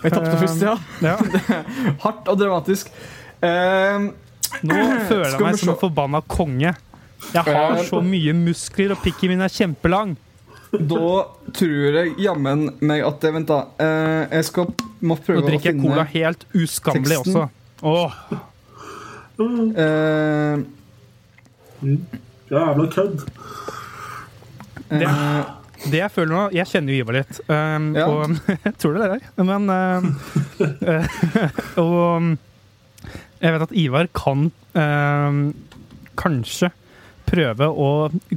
Jeg tapte Um, først, ja. Ja. Hardt og dramatisk. Uh, Nå føler jeg meg som en forbanna konge. Jeg har Eh, så mye muskler, og pikken min er kjempelang. da tror jeg jammen meg at Vent, da. Uh, jeg skal må Nå prøve å drikker jeg cola helt uskammelig også. Åh, eh, Jævla kødd. eh, det jeg føler nå Jeg kjenner jo Ivar litt, um, Ja. og tror det er. Men um, eh, Og um, jeg vet at Ivar kan um, kanskje prøve å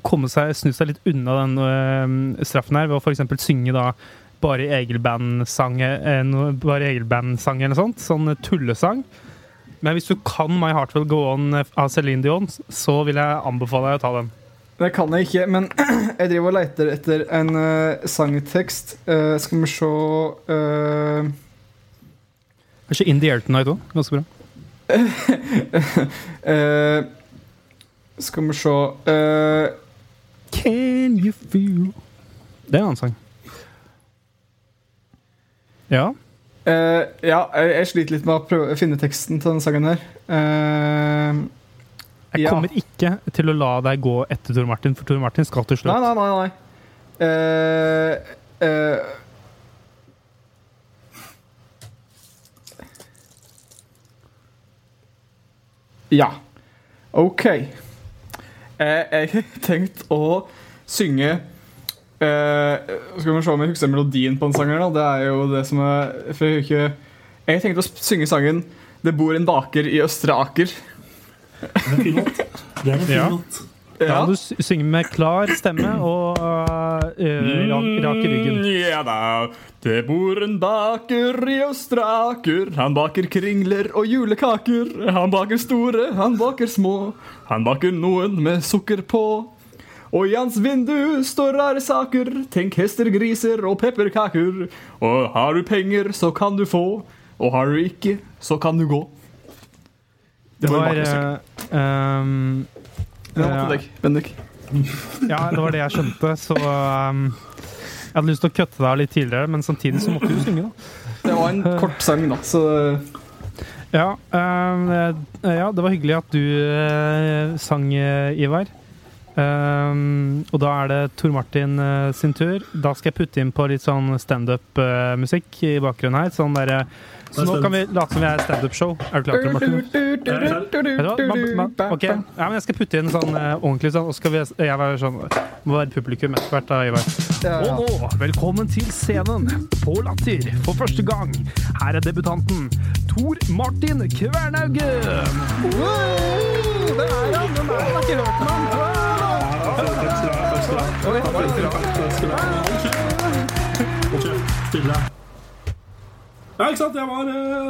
komme seg, snu seg litt unna den straffen her ved å f.eks. synge da bare Egil-band-sang eh, bare Egil-band-sang eller sånt. Sånn tullesang. Men hvis du kan My Heart Will Go On av Céline Dion, så vil jeg anbefale deg å ta den. Det kan jeg ikke, men jeg driver og leter etter en uh, sangtekst. Uh, skal vi se Er ikke In The Air Tonight òg. Ganske bra. uh, Skal vi se Can you feel Det er en annen sang. Ja. Ja, jeg, jeg sliter litt med å prøve å finne teksten til denne sangen her. Eh, Jeg Ja. kommer ikke til å la deg gå etter Tor Martin, for Tor Martin skal til slutt. nei, nei. nei. nei. Uh, uh. ja. OK. Eh, jeg har tenkt å synge eh, Skal vi se om jeg husker melodien på den sangen. Da. Det er jo det som er jeg Jeg har tenkt å synge sangen 'Det bor en baker i Østre Aker'. Det er en fin låt. Det er en fin Ja. låt. Ja, du synger med klar stemme og uh, rak, rak i ryggen. Mm, Ja da, det bor en baker i Østraker. Han baker kringler og julekaker. Han baker store, han baker små. Han baker noen med sukker på. Og i hans vindu står rare saker. Tenk hester, griser og pepperkaker. Og har du penger, så kan du få. Og har du ikke, så kan du gå. Det var uh, um, Det ja. Bendik. Ja, det var det jeg skjønte, så um, Jeg hadde lyst til å kutte deg litt tidligere, men samtidig så måtte du synge, da. Det var en kort sang, da, så Ja, um, eh, ja det var hyggelig at du uh, sang, eh, Ivar. Um, og da er det Tor Martin uh, sin tur. Da skal jeg putte inn på litt sånn standup-musikk i bakgrunnen her. Sånn der, eh, så nå kan vi late som vi er standup-show. Er du klar, Martin? Hva? Man, man, ok, ja, men Jeg skal putte inn sånn eh, ordentlig sånn, og så skal vi, jeg være sånn må være publikum etter hvert. da, Ivar. Og nå, velkommen til scenen på Latter for første gang. Her er debutanten Tor Martin Kvernhauge. Wow, det er han! Den er, han ikke hørt om han. Takk Ja, ikke sant? Jeg har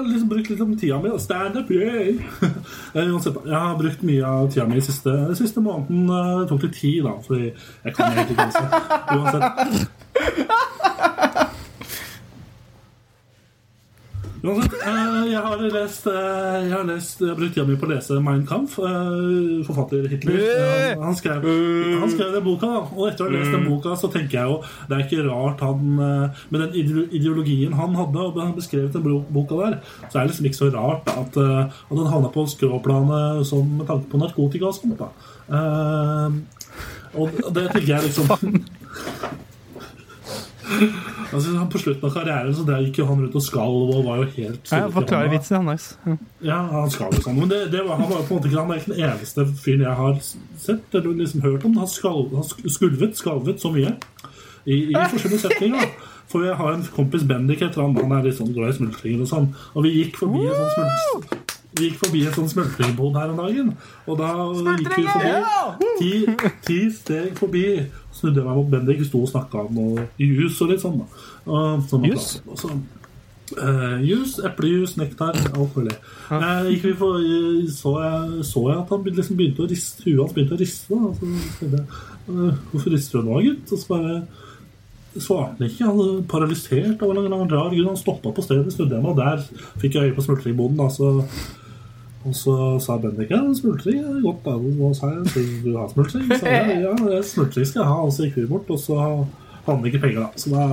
liksom brukt litt av tida mi. Standup, yay! Eh, jeg har brukt mye av tida mi siste, siste måneden. eh, Det tok litt tid, da, fordi jeg kan egentlig ikke lese. Uansett. Uansett, eh, jeg har lest eh, Jeg har, lest, jeg har brukt tida mi på å lese Mein Kampf. eh, Forfatter Hitler. Eh, Han skrev, han skrev den boka, da. Og etter å ha lest den boka, så tenker jeg jo Det er ikke rart han eh, Med den ideologien han hadde, og han beskrevet den boka der, så er det liksom ikke så rart at, eh, at han havna på skråplanet sånn med tanke på narkotika og sånt. da. Eh, og det tenker jeg liksom Altså, På slutten av karrieren så der gikk jo han rundt og skalv og var jo helt Ja, Forklare vitsen. han nice. Ja. Ja, han skalv sånn. Men det, det var, han var jo på en måte ikke Han er ikke den eneste fyren jeg har sett eller liksom hørt om. Han, skalv, han skulvet, skalvet så mye i, i forskjellige setninger. da. For jeg har en kompis, Bendik, heter han. Han er litt sånn glad i smultringer og sånn. Og vi gikk forbi en sånn smult... Vi gikk forbi en sånn smultringbod her om dagen, og da gikk vi forbi ti, ti steg forbi. Snudde jeg meg mot Bendik, vi sto og snakka om noe jus og litt sånn. da. Sånn Jus? og så, uh, jus, eplejus, nektar, alt mulig. Uh, gikk vi for, uh, så, jeg, så jeg at han liksom begynte å riste, huet hans begynte å riste. da. Og så tenkte jeg, uh, Hvorfor rister du nå, gutt? Og så bare svarte han ikke. Han var paralysert av en rar grunn. Han stoppa på stedet, snudde jeg meg, og der fikk jeg øye på smultringboden. da, så og så sa Bendik ja, smultring er godt. Og sa jeg, vil du ha smultring? Så jeg, ja, er smultring skal jeg ha. Og så gikk vi bort, og så hadde han ikke penger, da. Så da,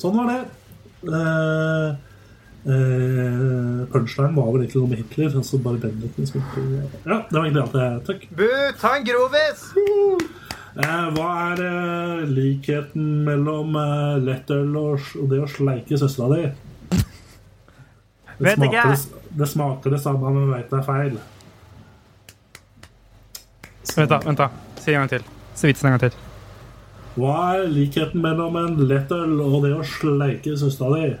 sånn var det. Eh, eh, punchline var vel egentlig noe med Hitler. Og så bare Bendik med smultring. Ja, det var egentlig alt jeg Takk. Bu, ta en grovis! Eh, hva er eh, likheten mellom eh, lettøl og, og det å sleike søstera di? Det Vet ikke. smaker det, det smaker det samme, men veit det er feil. Vent, da. vent da. Si en gang til. Si vitsen en gang til. Hva er likheten mellom en lettøl og det å sleike søstera di?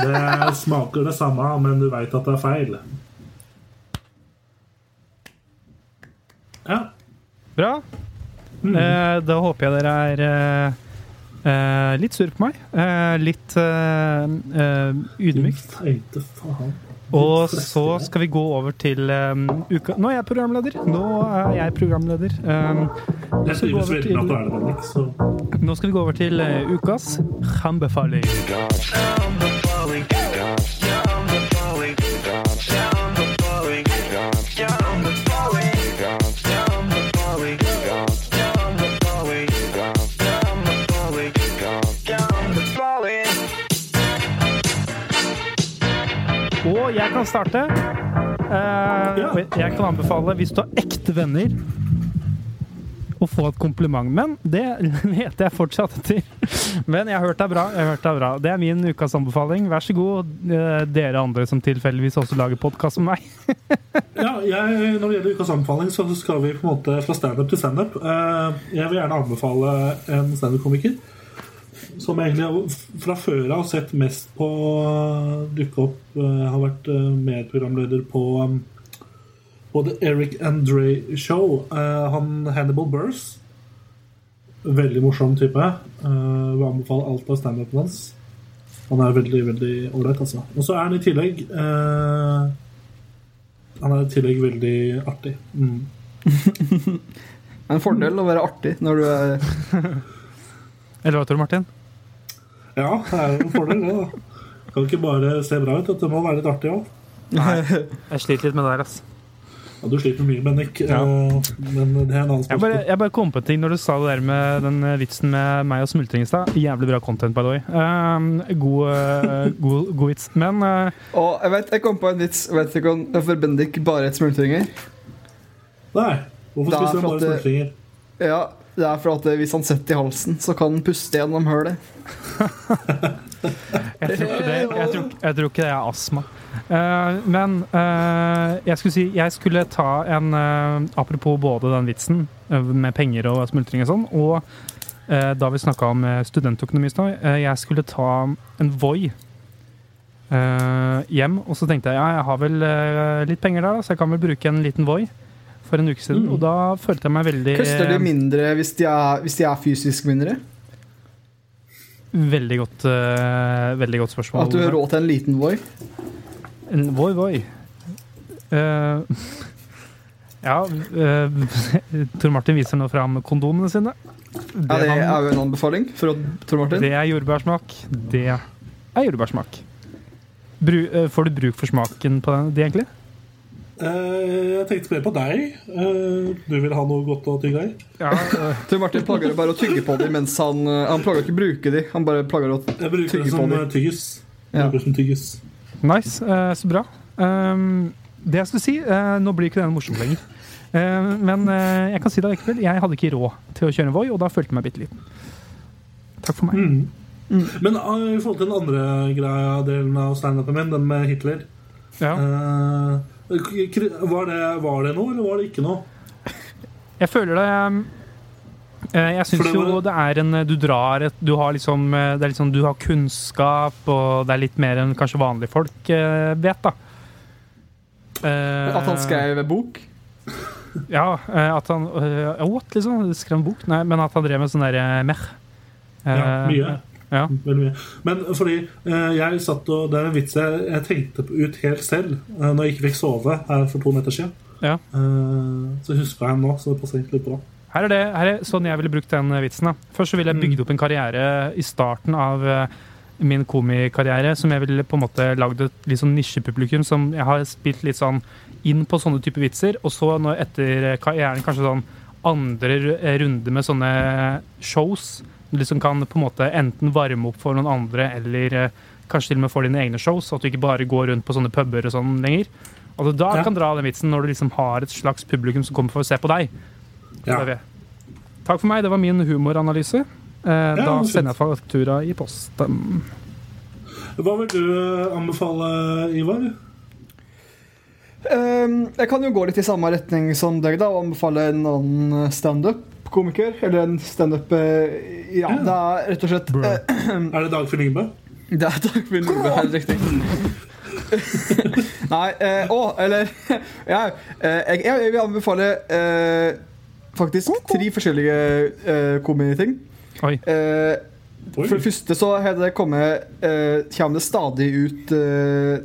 Det smaker det samme, men du veit at det er feil. Ja. Bra. Eh, da håper jeg dere er eh, eh, litt sur på meg. Eh, litt eh, eh, ydmykt. Og så skal vi gå over til um, uka Nå er jeg programleder. Nå er jeg programleder. Um, skal til, nå skal vi gå over til ukas anbefaling. Kan starte. Uh, jeg kan anbefale, hvis du har ekte venner, å få et kompliment. Men det leter jeg fortsatt etter. Men jeg har hørt deg bra. jeg har hørt deg bra. Det er min ukas anbefaling. Vær så god, eh, dere andre som tilfeldigvis også lager podkast om meg. Ja, jeg, Når det gjelder ukas anbefaling, så skal vi på en måte fra standup til standup. Eh, Jeg vil gjerne anbefale en standup-komiker som egentlig fra før har sett mest på uh, dukke opp. eh, har vært eh, medprogramleder på um, både Eric Andre Show. eh, han Hannibal Burse. Veldig morsom type. Uh, vil anbefale alt av standupen hans. Han er veldig, veldig ålreit, altså. Og så er han i tillegg eh, Han er i tillegg veldig artig. Mm. Det er en fordel å være artig når du er Eller hva tror du, Martin? Ja, det er jo en fordel, det. da. Kan ikke bare se bra ut. Det må være litt artig òg. Jeg sliter litt med det der, altså. Ja, du sliter med mye, Bennik. Ja. eh, Men det er en annen Jeg bare, spørsmål. jeg bare kom på en ting når du sa det der med den eh, vitsen med meg og smultring i stad. Jævlig bra content, by the way. Um, god, uh, god, god vits. Men uh, Og jeg vet, jeg kom på en vits. Jeg vet ikke om For Bendik bare et smultringer. Nei. Hvorfor er spiser du bare smultringer? Ja, det er for at hvis han setter i halsen, så kan han puste gjennom hølet. jeg, tror ikke det, jeg, tror, jeg tror ikke det er astma. Uh, men uh, jeg skulle si Jeg skulle ta en uh, Apropos både den vitsen eh, med penger og smultring og sånn, og eh, da vi snakka om eh, studentøkonomi i stad, eh, jeg skulle ta en Voi. eh, hjem. Og så tenkte jeg ja, jeg har vel eh, litt penger der, så jeg kan vel bruke en liten Voi for en uke siden. Mm. Og da følte jeg meg veldig Koster de mindre hvis de er, hvis de er fysisk mindre? Veldig godt, uh, veldig godt spørsmål. At du har råd til en liten Voi? En Voi Voi. Uh, ja uh, Tor Martin viser nå fram kondomene sine. Det, Ja, det er jo en anbefaling fra Tor Martin. det er jordbærsmak. Det er jordbærsmak. Bru, eh, får du bruk for smaken på det, de, egentlig? Eh, jeg tenkte mer på deg. Eh, du vil ha noe godt å tygge i? Ja, eh, Tor Martin plager bare å tygge på dem mens han Han plager ikke å bruke dem, han bare plager å Jeg bruker Tygge det på som tyggis. Jeg Ja. bruker det som tyggis. Nice. eh, så bra. Um, det jeg skulle si eh, Nå blir ikke denne morsom lenger. Eh, men jeg kan si det likevel. Jeg hadde ikke råd til å kjøre en Voi, og da følte jeg meg bitte liten. Takk for meg. Mm. Men eh, i forhold til den andre greia delen av standupen min, den med Hitler Ja. eh, kri- var, det, var det noe, eller var det ikke noe? Jeg føler det eh, Jeg syns jo det er en Du drar et Du har liksom eh, Det er liksom Du har kunnskap, og det er litt mer enn kanskje vanlige folk eh, vet, da. Eh, At han skrev bok? Ja, eh, at han eh, What, liksom? Skrev en bok? Nei, men at han drev med sånn derre Mer Ja, Eh, mye. Ja. Men fordi eh, jeg satt og Det er en vits jeg, jeg tenkte ut helt selv eh, når jeg ikke fikk sove her for to netter siden. Ja. Eh, så husker jeg den nå, så det passer egentlig bra. Her er det her er sånn jeg ville brukt den vitsen. da. Først så ville jeg bygd opp en karriere i starten av min komikarriere som jeg ville på en måte lagd et litt sånn nisjepublikum som jeg har spilt litt sånn inn på sånne typer vitser. Og så når etter karrieren kanskje sånn andre ru- runde med sånne shows liksom kan på en måte enten varme opp for noen andre eller eh, kanskje til og med få dine egne shows, så at du ikke bare går rundt på sånne puber og sånn lenger. Altså da Ja. kan dra den vitsen når du liksom har et slags publikum som kommer for å se på deg. Ja. Takk for meg, det var min humoranalyse. Eh, da sender jeg faktura i posten. Hva vil du eh, anbefale, Ivar? Um, jeg kan jo gå litt i samme retning som deg, da, og anbefale en annen standup-komiker. Eller en standup eh, Ja, det er rett og slett eh, Er det Dagfinn Lyngbø? Det er Dagfinn Nordbø, helt riktig. Nei, eh, å, eller ja, eh, jeg, jeg vil anbefale eh, faktisk tre forskjellige eh, komiting. Oi. Eh, Oi. for det første så har det kommet eh, kommer det stadig ut eh,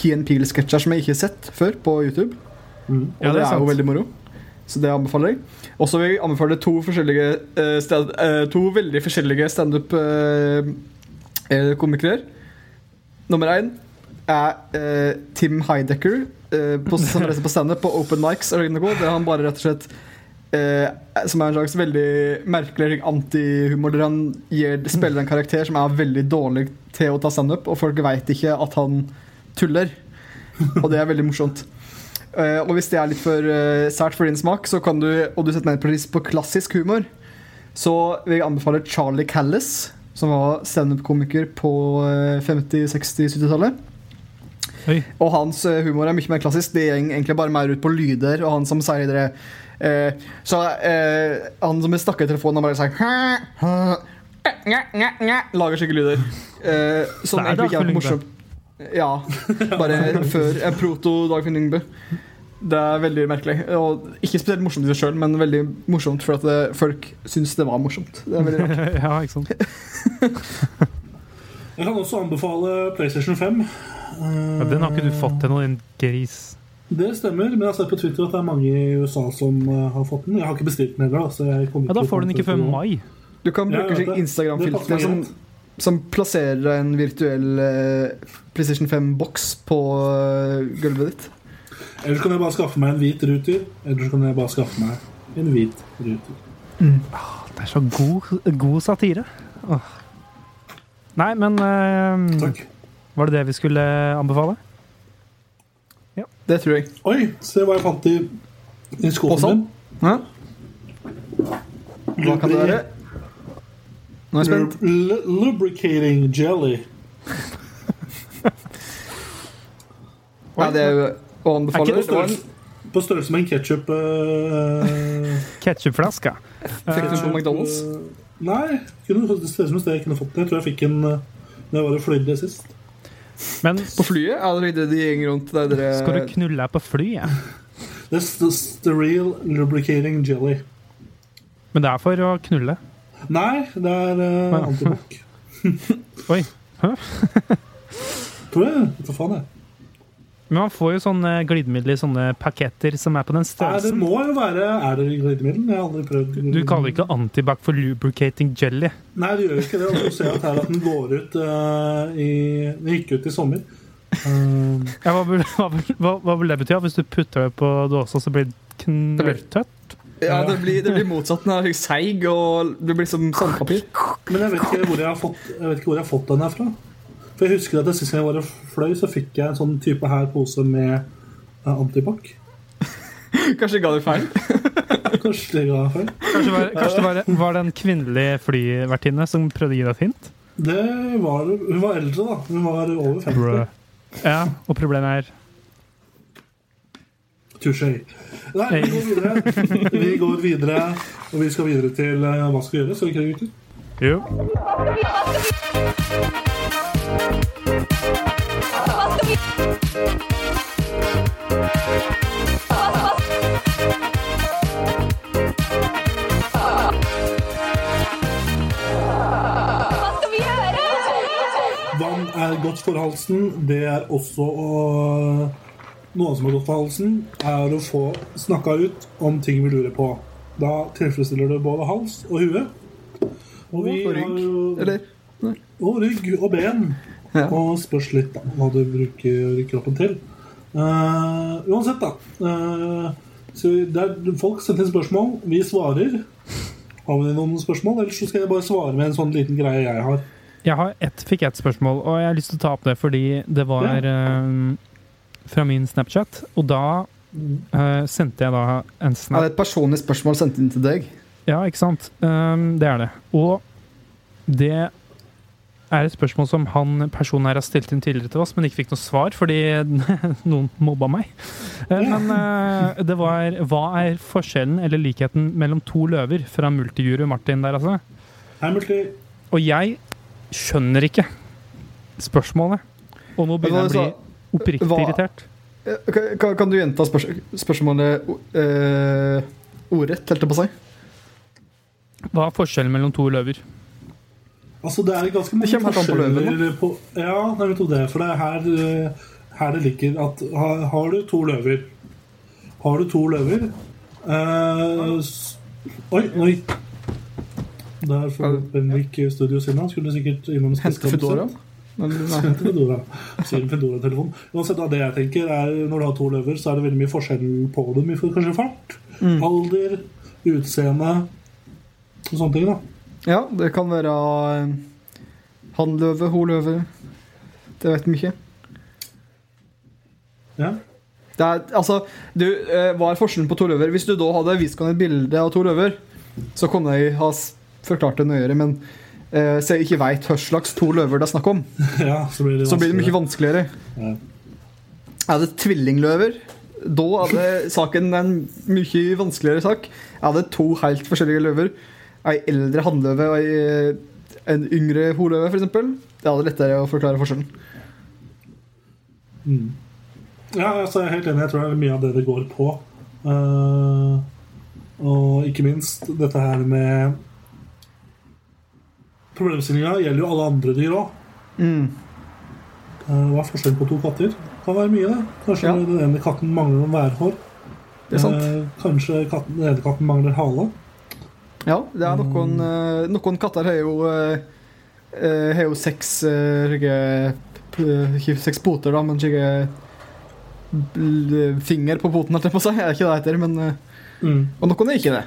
Key and Peel-sketsjer som jeg ikke har sett før på YouTube. Mm. Og Ja, det det, er er jo veldig moro. Så det anbefaler jeg. Og så vil jeg anbefale to eh, stand, eh, To veldig forskjellige standup-komikere. Nummer én er eh, Tim Heidecker, eh, som reiser på standup på Open Mics. Det er han bare rett og slett eh, Som er en slags veldig merkelig antihumor, der han gir, spiller en karakter som er veldig dårlig til å ta standup, og folk veit ikke at han tuller. Og det er veldig morsomt. Eh, og hvis det er litt for uh, sært for din smak, så kan du, og du setter mer pris på klassisk humor, så vil jeg anbefale Charlie Callis, som var standup-komiker på uh, 50-, 60-, 70-tallet. Og hans eh, humor er mye mer klassisk. Det går egentlig bare mer ut på lyder, og han som sier det eh, Så han som snakker i telefonen, han bare sier «Hæ, hæ», Lager slike lyder. Som er egentlig ikke er morsomt. Ja. Bare før en proto-Dagfinn Lyngbø. Det er veldig merkelig. Og ikke spesielt morsomt i seg sjøl, men veldig morsomt for at det, folk syns det var morsomt. Det er veldig rart. ja, ikke sant. Jeg kan også anbefale PlayStation 5. Eh, Ja, den har ikke du fått til noen gris. Det stemmer, men jeg har sett på Twitter at det er mange i USA som eh, har fått den. Jeg har ikke bestilt den heller. så jeg Ja, Da får du den ikke før mai. Du kan bruke. Det Instagram-filter som, som plasserer en virtuell eh, PlayStation 5-boks på eh, gulvet ditt. Eller så kan jeg bare skaffe meg en hvit ruter. Eller så kan jeg bare skaffe meg en hvit ruter. Det er så god, god satire. Åh. Nei, men uh, Takk. Var det det vi skulle anbefale? Ja. Det tror jeg. Oi, se hva jeg fant i, i sånn. min. Hva kan det være? Nå er jeg spent. Lu- Lubricating jelly. Ja, det er jo å anbefale. på Det størrelse, med en ketsjup Ketchupflaske. Fikk du den på McDonald's? Nei, kunne, det ser ut som et sted jeg kunne fått den. Jeg tror jeg fikk den uh, da jeg var og fløy sist. Men På flyet? Ja, det er de gjeng rundt der dere skal du knulle på flyet? This is the real lubricating jelly. Men det er for å knulle. Nei, det er uh, antibac. Oi. Hæ? Tror jeg. Du faen, jeg. Men man får jo sånne glidemiddel i sånne paketter som er på den Nei, det må jo være Er det glidemiddel? Jeg har aldri prøvd. Du kaller ikke antibac for lubricating jelly. Nei, du gjør ikke det. Og du ser at her at den går ut uh, i Den gikk ut i sommer. Eh, Ja, hva, vil, hva, vil, hva, hva vil det bety? Hvis du putter det på dåsa, så blir det knølltøtt? Ja, det blir, det blir motsatt. Den er seig, og det blir som sandpapir. men jeg vet ikke hvor jeg har fått, jeg vet ikke hvor jeg har fått den her fra. For jeg husker at det Sist jeg var og fløy, så fikk jeg en sånn type her pose med uh, antibac. Kanskje ga det feil. Kanskje det ga feil. Kanskje, var, kanskje det var, var det en kvinnelig flyvertinne som prøvde å gi deg et hint? Det var, hun var eldre, da. Hun var over 50. Bro. Ja, og problemet er Touché. Nei, vi går videre. Vi går videre, og vi skal videre til uh, hva skal vi gjøre. Skal vi ikke det, gutter? Jo. Vann er godt for halsen. Det er også å Noe som er gått for halsen, er å få snakka ut om ting vi lurer på. Da tilfredsstiller det både hals og hue. Og vi Og rygg. har jo Eller? Og rygg og ben. Ja. Og spørs litt da, hva du bruker kroppen til. Uh, uansett, da. Uh, så det er, folk sender inn spørsmål. Vi svarer. Har vi noen spørsmål? Eller så skal jeg bare svare med en sånn liten greie jeg har. Jeg har ett, fikk ett spørsmål, og jeg har lyst til å ta opp det fordi det var eh, fra min Snapchat. Og da uh, sendte jeg da en Er snap det et personlig spørsmål sendt inn til deg? Ja, ikke sant? Um, det er det. Og det er et spørsmål som han personen her har stilt inn tidligere til oss, men ikke fikk noe svar fordi noen mobba meg. Eh, Men eh, det var Hva er forskjellen eller likheten mellom to løver? Fra Multiguru Martin der, altså. Hei, Multi. Og jeg skjønner ikke spørsmålet. Og nå begynner jeg å bli oppriktig Hva- irritert. Eh, Kan, kan- du gjenta spørs spørsmålet uh, ordrett, holdt jeg på å si? Hva er forskjellen mellom to løver? Altså, det er ganske mange Det forskjeller på Ja, nei, vet jo det, for det er her, eh, her det ligger at har, har du to løver Har du to løver uh, Oi, oi. Der får Benvik studio sin. Han skulle sikkert innom Hente Foodora? Men, Fedora-telefon. Uansett, da, det jeg tenker er Når du har to løver, så er det veldig mye forskjell på dem. Kanskje fart, Mm. alder, utseende og sånne ting. da Ja, det kan være han løve, hun løve. Det vet vi ikke. Ja. Det er, altså, du, eh, hva er forskjellen på to løver? Hvis du da hadde vist ham et bilde av to løver, så kunne jeg ha forklart det nøyere, men eh, så jeg ikke veit hva slags to løver det er snakk om, ja, så blir det, så blir det mye vanskeligere. Ja. Er det tvillingløver, da er det saken en mye vanskeligere sak. Er det to helt forskjellige løver, ei eldre hannløve og ei, eh, en yngre holøve, f.eks., da er det lettere å forklare forskjellen. Mm. Ja, altså, jeg er helt enig. Jeg tror det er mye av det det går på. Uh, og ikke minst dette her med Problemstillinga gjelder jo alle andre dyr òg. Mm. hva er forskjellen på to katter? Det Kan være mye, det. Kanskje Ja. den ene katten mangler noen værhår. Det er sant. Eh, kanskje katten, den ene katten mangler hale. Ja, det er noen, eh, noen katter har jo eh, eh, Har jo seks eh, Ikke seks poter, da, men ikke finger på poten, holdt jeg på å si. Er ikke det det heter, men eh, Mm. Og noen er ikke det.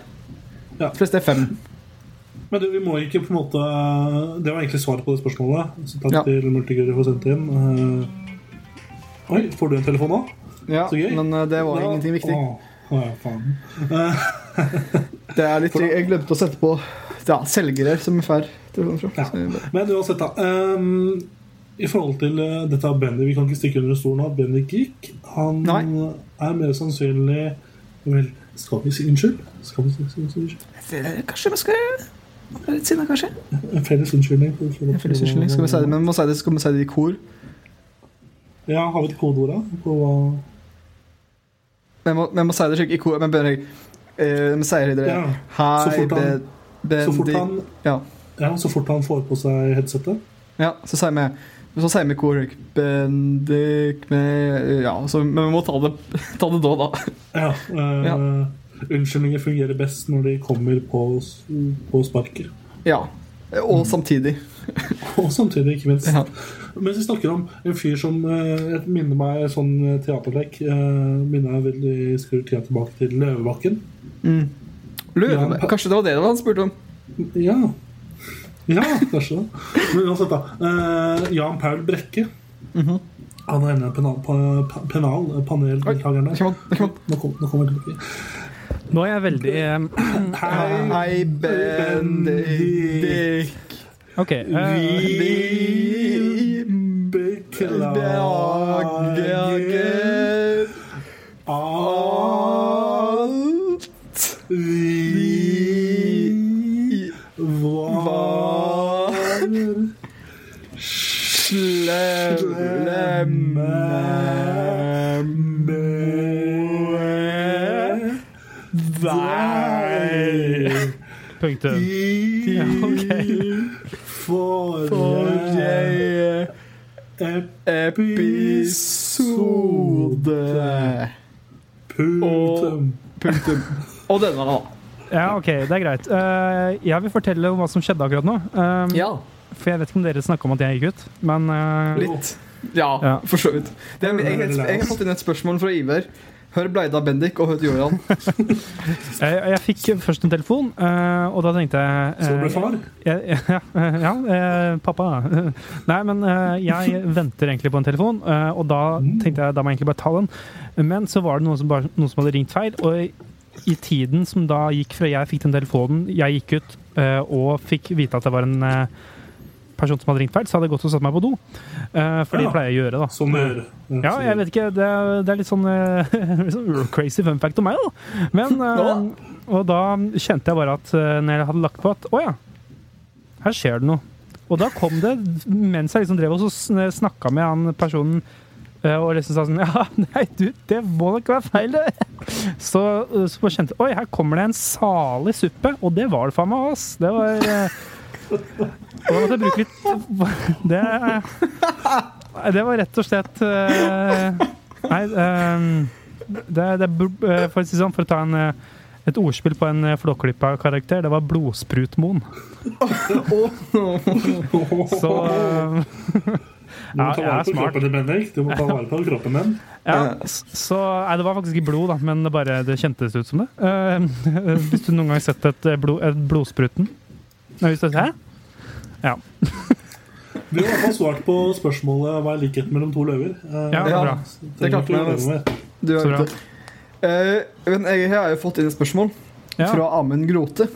Ja. De fleste er fem. Men du, vi må ikke på en måte Det var egentlig svaret på det spørsmålet. Så takk Ja. til Multiguri for å sende inn. Eh, oi, får du en telefon nå? Ja, Så gøy. men eh, det var Ja. ingenting viktig. Å, ja, faen. Det er litt Jeg glemte å sette på ja, selgere som er fær. Ja. Men uansett, da. Um, I forhold til uh, dette av Benny Vi kan ikke stikke under stolen at Benny gikk. Han Nei. er mer sannsynlig Vel, skal vi si unnskyld? Skal vi si unnskyld? Kanskje vi skal litt sinna, kanskje? En felles unnskyldning. En felles unnskyldning. Skal vi si det, men vi må si det, skal vi si det i kor? Ja, har vi et kodeord da? På hva Vi må, vi må si det i kor. Men bare jeg Vi sier det. Ja. Hei, han- Så fort han, Ja. ja, så fort han får på seg headsetet. ja, så sier vi så sier vi i kor Bendik med Ja, så, men vi må ta det, ta det da, da. Ja, uh, Ja. Unnskyldninger fungerer best når de kommer på, på sparket. Ja. Og samtidig. Og samtidig, ikke minst. Ja. Mens vi snakker om en fyr som eh, minner meg sånn teaterlek eh, Minner jeg veldig skrur tida tilbake til Løvebakken. Mm. Løve, Ja, Kanskje det var det han spurte om? Ja. Ja, kanskje det. Men uansett, da. Eh, Jan Paul Brekke. Mhm. Han er en av penal, penal paneldeltakerne. Kom an, kom. Nå kom- nå kommer jeg tilbake. Nå er jeg veldig Hei, Hei, Bendik. OK. eh, Vi beklager Punktum. i Ja, okay. forrige Episode. Punktum. Punktum. Og denne, da. Ja, OK, det er greit. Uh, jeg vil fortelle om hva som skjedde akkurat nå. Um, Ja. For jeg vet ikke om dere snakka om at jeg gikk ut, men uh, Litt. Ja, Ja. for så vidt. Det er, jeg, jeg, jeg har fått inn et spørsmål fra Iver. Hør Bleida Bendik og hør Joran. jeg, jeg fikk først en telefon, eh, og da tenkte jeg Så ble eh, far. jeg, ja, ja, ja eh, pappa. Nei, men eh, jeg venter egentlig på en telefon, eh, og da tenkte jeg da må jeg egentlig bare ta den. Men så var det noen som, bare, noen som hadde ringt feil, og i, tiden som da gikk fra jeg fikk den telefonen, jeg gikk ut eh, og fikk vite at det var en eh, person som hadde ringt feil, så hadde jeg gått og satt meg på do. Uh, for det Ja. pleier jeg å gjøre, da. Som dere. Ja, jeg vet ikke. Det, er- det er litt sånn, uh, sånn crazy fun fact om meg, da. Men, uh, og da kjente jeg bare at når jeg hadde lagt på at å ja, her skjer det noe. Og da kom det, mens jeg liksom drev og snakka med han personen og liksom sa sånn Ja, nei, du, det må nok være feil, det. Så, så kjente jeg Oi, her kommer det en salig suppe. Og det var det faen meg, ass. Det var da måtte jeg bruke litt Det det var rett og slett eh, Nei, eh, det, det eh, For å si sånn, for å ta en, eh, et ordspill på en eh, Flåklypa-karakter, det var Blodsprutmoen. Så eh, Du må Ja, ta vare på kroppen din, Bendik. Du må ta vare på kroppen din. ja, så Nei, det var faktisk ikke blod, da, men det, bare, det kjentes ut som det. Uh, hvis du noen gang har sett et, blod, et blodspruten Nei, hvis det er Ja. Vi har i hvert fall svart på spørsmålet hva er likheten mellom to løver. Eh, Ja, Ja, bra. det klarte nesten. Du har det. Eh, men jeg har jo fått inn et spørsmål Ja. fra Amund Grote.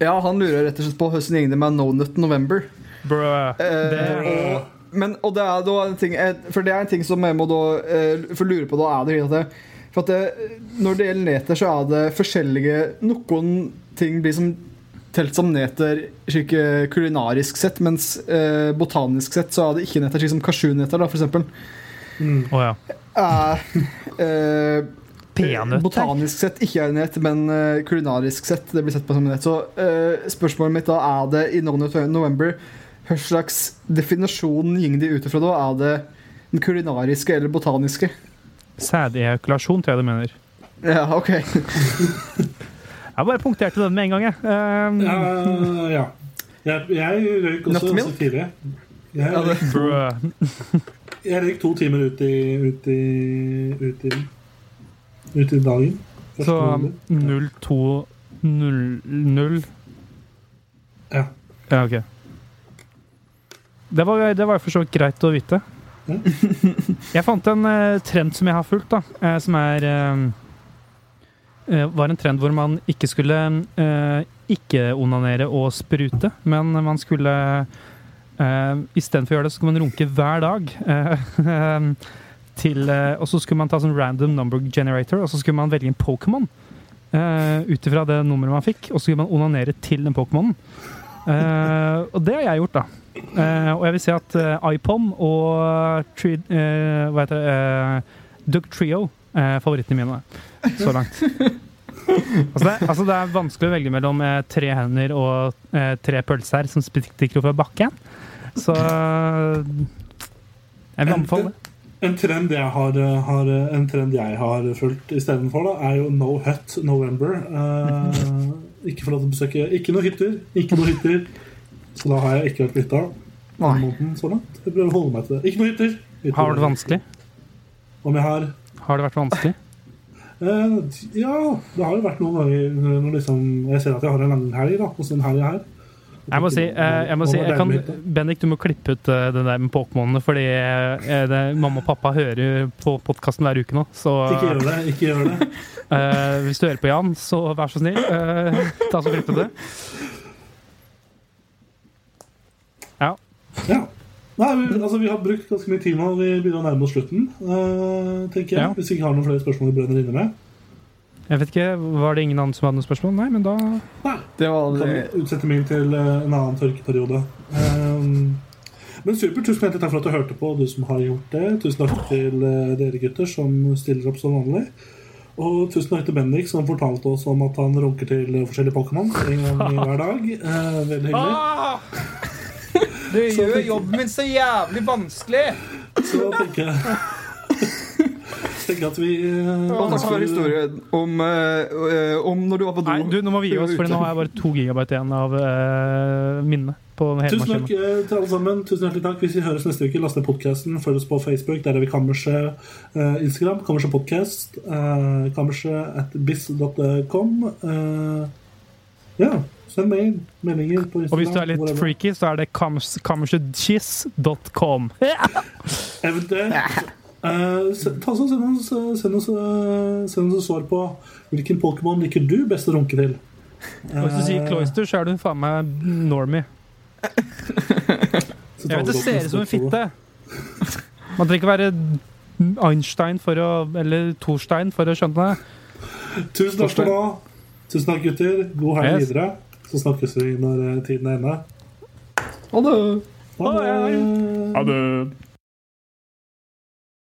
Ja, Han lurer rett og slett på hvordan gikk det med No Nut November. Bro, Eh, Det- og, men, og det er da en ting eh, For det er en ting som jeg må da uh, For lure på da er det at det, For at det, når det gjelder neter, så er det forskjellige Noen ting blir som telt som neter slik eh, kulinarisk sett, mens eh, botanisk sett så er det ikke neter, slik som kasjuneter, da, for eksempel. Mm. Oh, ja. Eh, Peanøtter. Botanisk sett ikke er nett, men eh, kulinarisk sett det blir sett på som nett. Så eh, spørsmålet mitt da er det i No November Hva slags definisjon går de ut ifra da? Er det den kulinariske eller botaniske? Sædejakulasjon, tror jeg du mener. Ja, OK. Jeg bare punkterte den med en gang, jeg. Um, Ja, ja. Jeg, jeg røyk også Nøttemilk? fire. Jeg, røyk, Brø. jeg røyk to timer ut i ut i, ut i, ut i dagen. Første Så runde. 0200 Ja. Ja, ok. Det var, det var for så vidt greit å vite. Ja. Jeg fant en eh, trend som jeg har fulgt, da, eh, som er eh, eh, var en trend hvor man ikke skulle eh, ikke onanere og sprute, men man skulle eh, Istedenfor å gjøre det, så skulle man runke hver dag. eh, til, eh, og så skulle man ta sånn random number generator, og så skulle man velge en Pokémon. Eh, Ut ifra det nummeret man fikk, og så skulle man onanere til den Pokémonen. Eh, og det har jeg gjort, da. Eh, og jeg vil si at iPom og tri, eh, hva heter det, Duck Trio er favorittene mine så langt. altså, det, altså det er vanskelig å velge mellom eh, tre hender og eh, tre pølser som stikker fra bakken. Så eh, jeg vil anbefale det. En trend jeg har, har, en trend jeg har fulgt istedenfor, er jo No Hut November. Eh, ikke få lov til å besøke Ikke noe hytter. Ikke noe hytter. Så da har jeg ikke vært på hytta måneden så langt. Jeg prøver å holde meg til det. Ikke noe hytter. hytter. Har du det vanskelig? Om jeg har Har det vært vanskelig? eh, Ja, det har jo vært noen ganger når liksom, jeg ser at jeg har en lang helg. da, hos en helg her. Jeg må si, eh, jeg må si jeg kan, Bendik, du må klippe ut eh, det der med Pokémonene, fordi eh, det, mamma og pappa hører på podkasten hver uke nå. Så Ikke gjør det. ikke gjør det eh, hvis du hører på Jan, så vær så snill, eh, ta så klipp ut det. Ja. Ja. Nei, vi, altså, vi har brukt ganske mye tid nå. Vi begynner å nærme oss slutten. Uh, tenker jeg Ja. Hvis vi ikke har noen flere spørsmål vi brenner inne med. Jeg vet ikke, Var det ingen andre som hadde noen spørsmål? Nei, men da Nei, Det var kan det. vi utsette min til eh, en annen tørkeperiode. Um, men super, tusen hjertelig takk for at du hørte på, du som har gjort det. Tusen takk til dere gutter som stiller opp som vanlig. Og tusen takk til Bendik som fortalte oss om at han runker til forskjellige Pokémon en gang hver dag. Uh, veldig hyggelig. Ah! Du gjør jobben min så jævlig vanskelig! Så tenker jeg tenker at vi eh, takk for historien om, eh, eh, om når du var på do. Nei, du, nå må vi gi oss, for nå har jeg bare to gigabyte igjen av uh, minnet. på hele Tusen takk maskinen. eh, til alle sammen. Tusen hjertelig takk. Hvis vi høres neste uke, last ned podkasten. Følg oss på Facebook. Der er vi Kammerset. Uh, Instagram. Kammerset Podcast. Uh, Kammerset at biz.com. Uh, ja, send mail, meldinger på Instagram. Og hvis du er litt whatever. freaky, så er det kammersetchiss.com. Eventuelt. Uh, send oss, send, oss, eh, send oss et svar på hvilken Pokémon liker du best å runke til. Uh, hvis du sier Eh, Cloister, så er du faen meg normie. Jeg vet det ser ut som en fitte. Man trenger ikke være Einstein for å, eller Torstein for å skjønne det. Tusen takk for nå. Tusen takk, gutter. God helg Yes. videre. Så snakkes vi når eh, tiden er inne. Ha det. Ha det.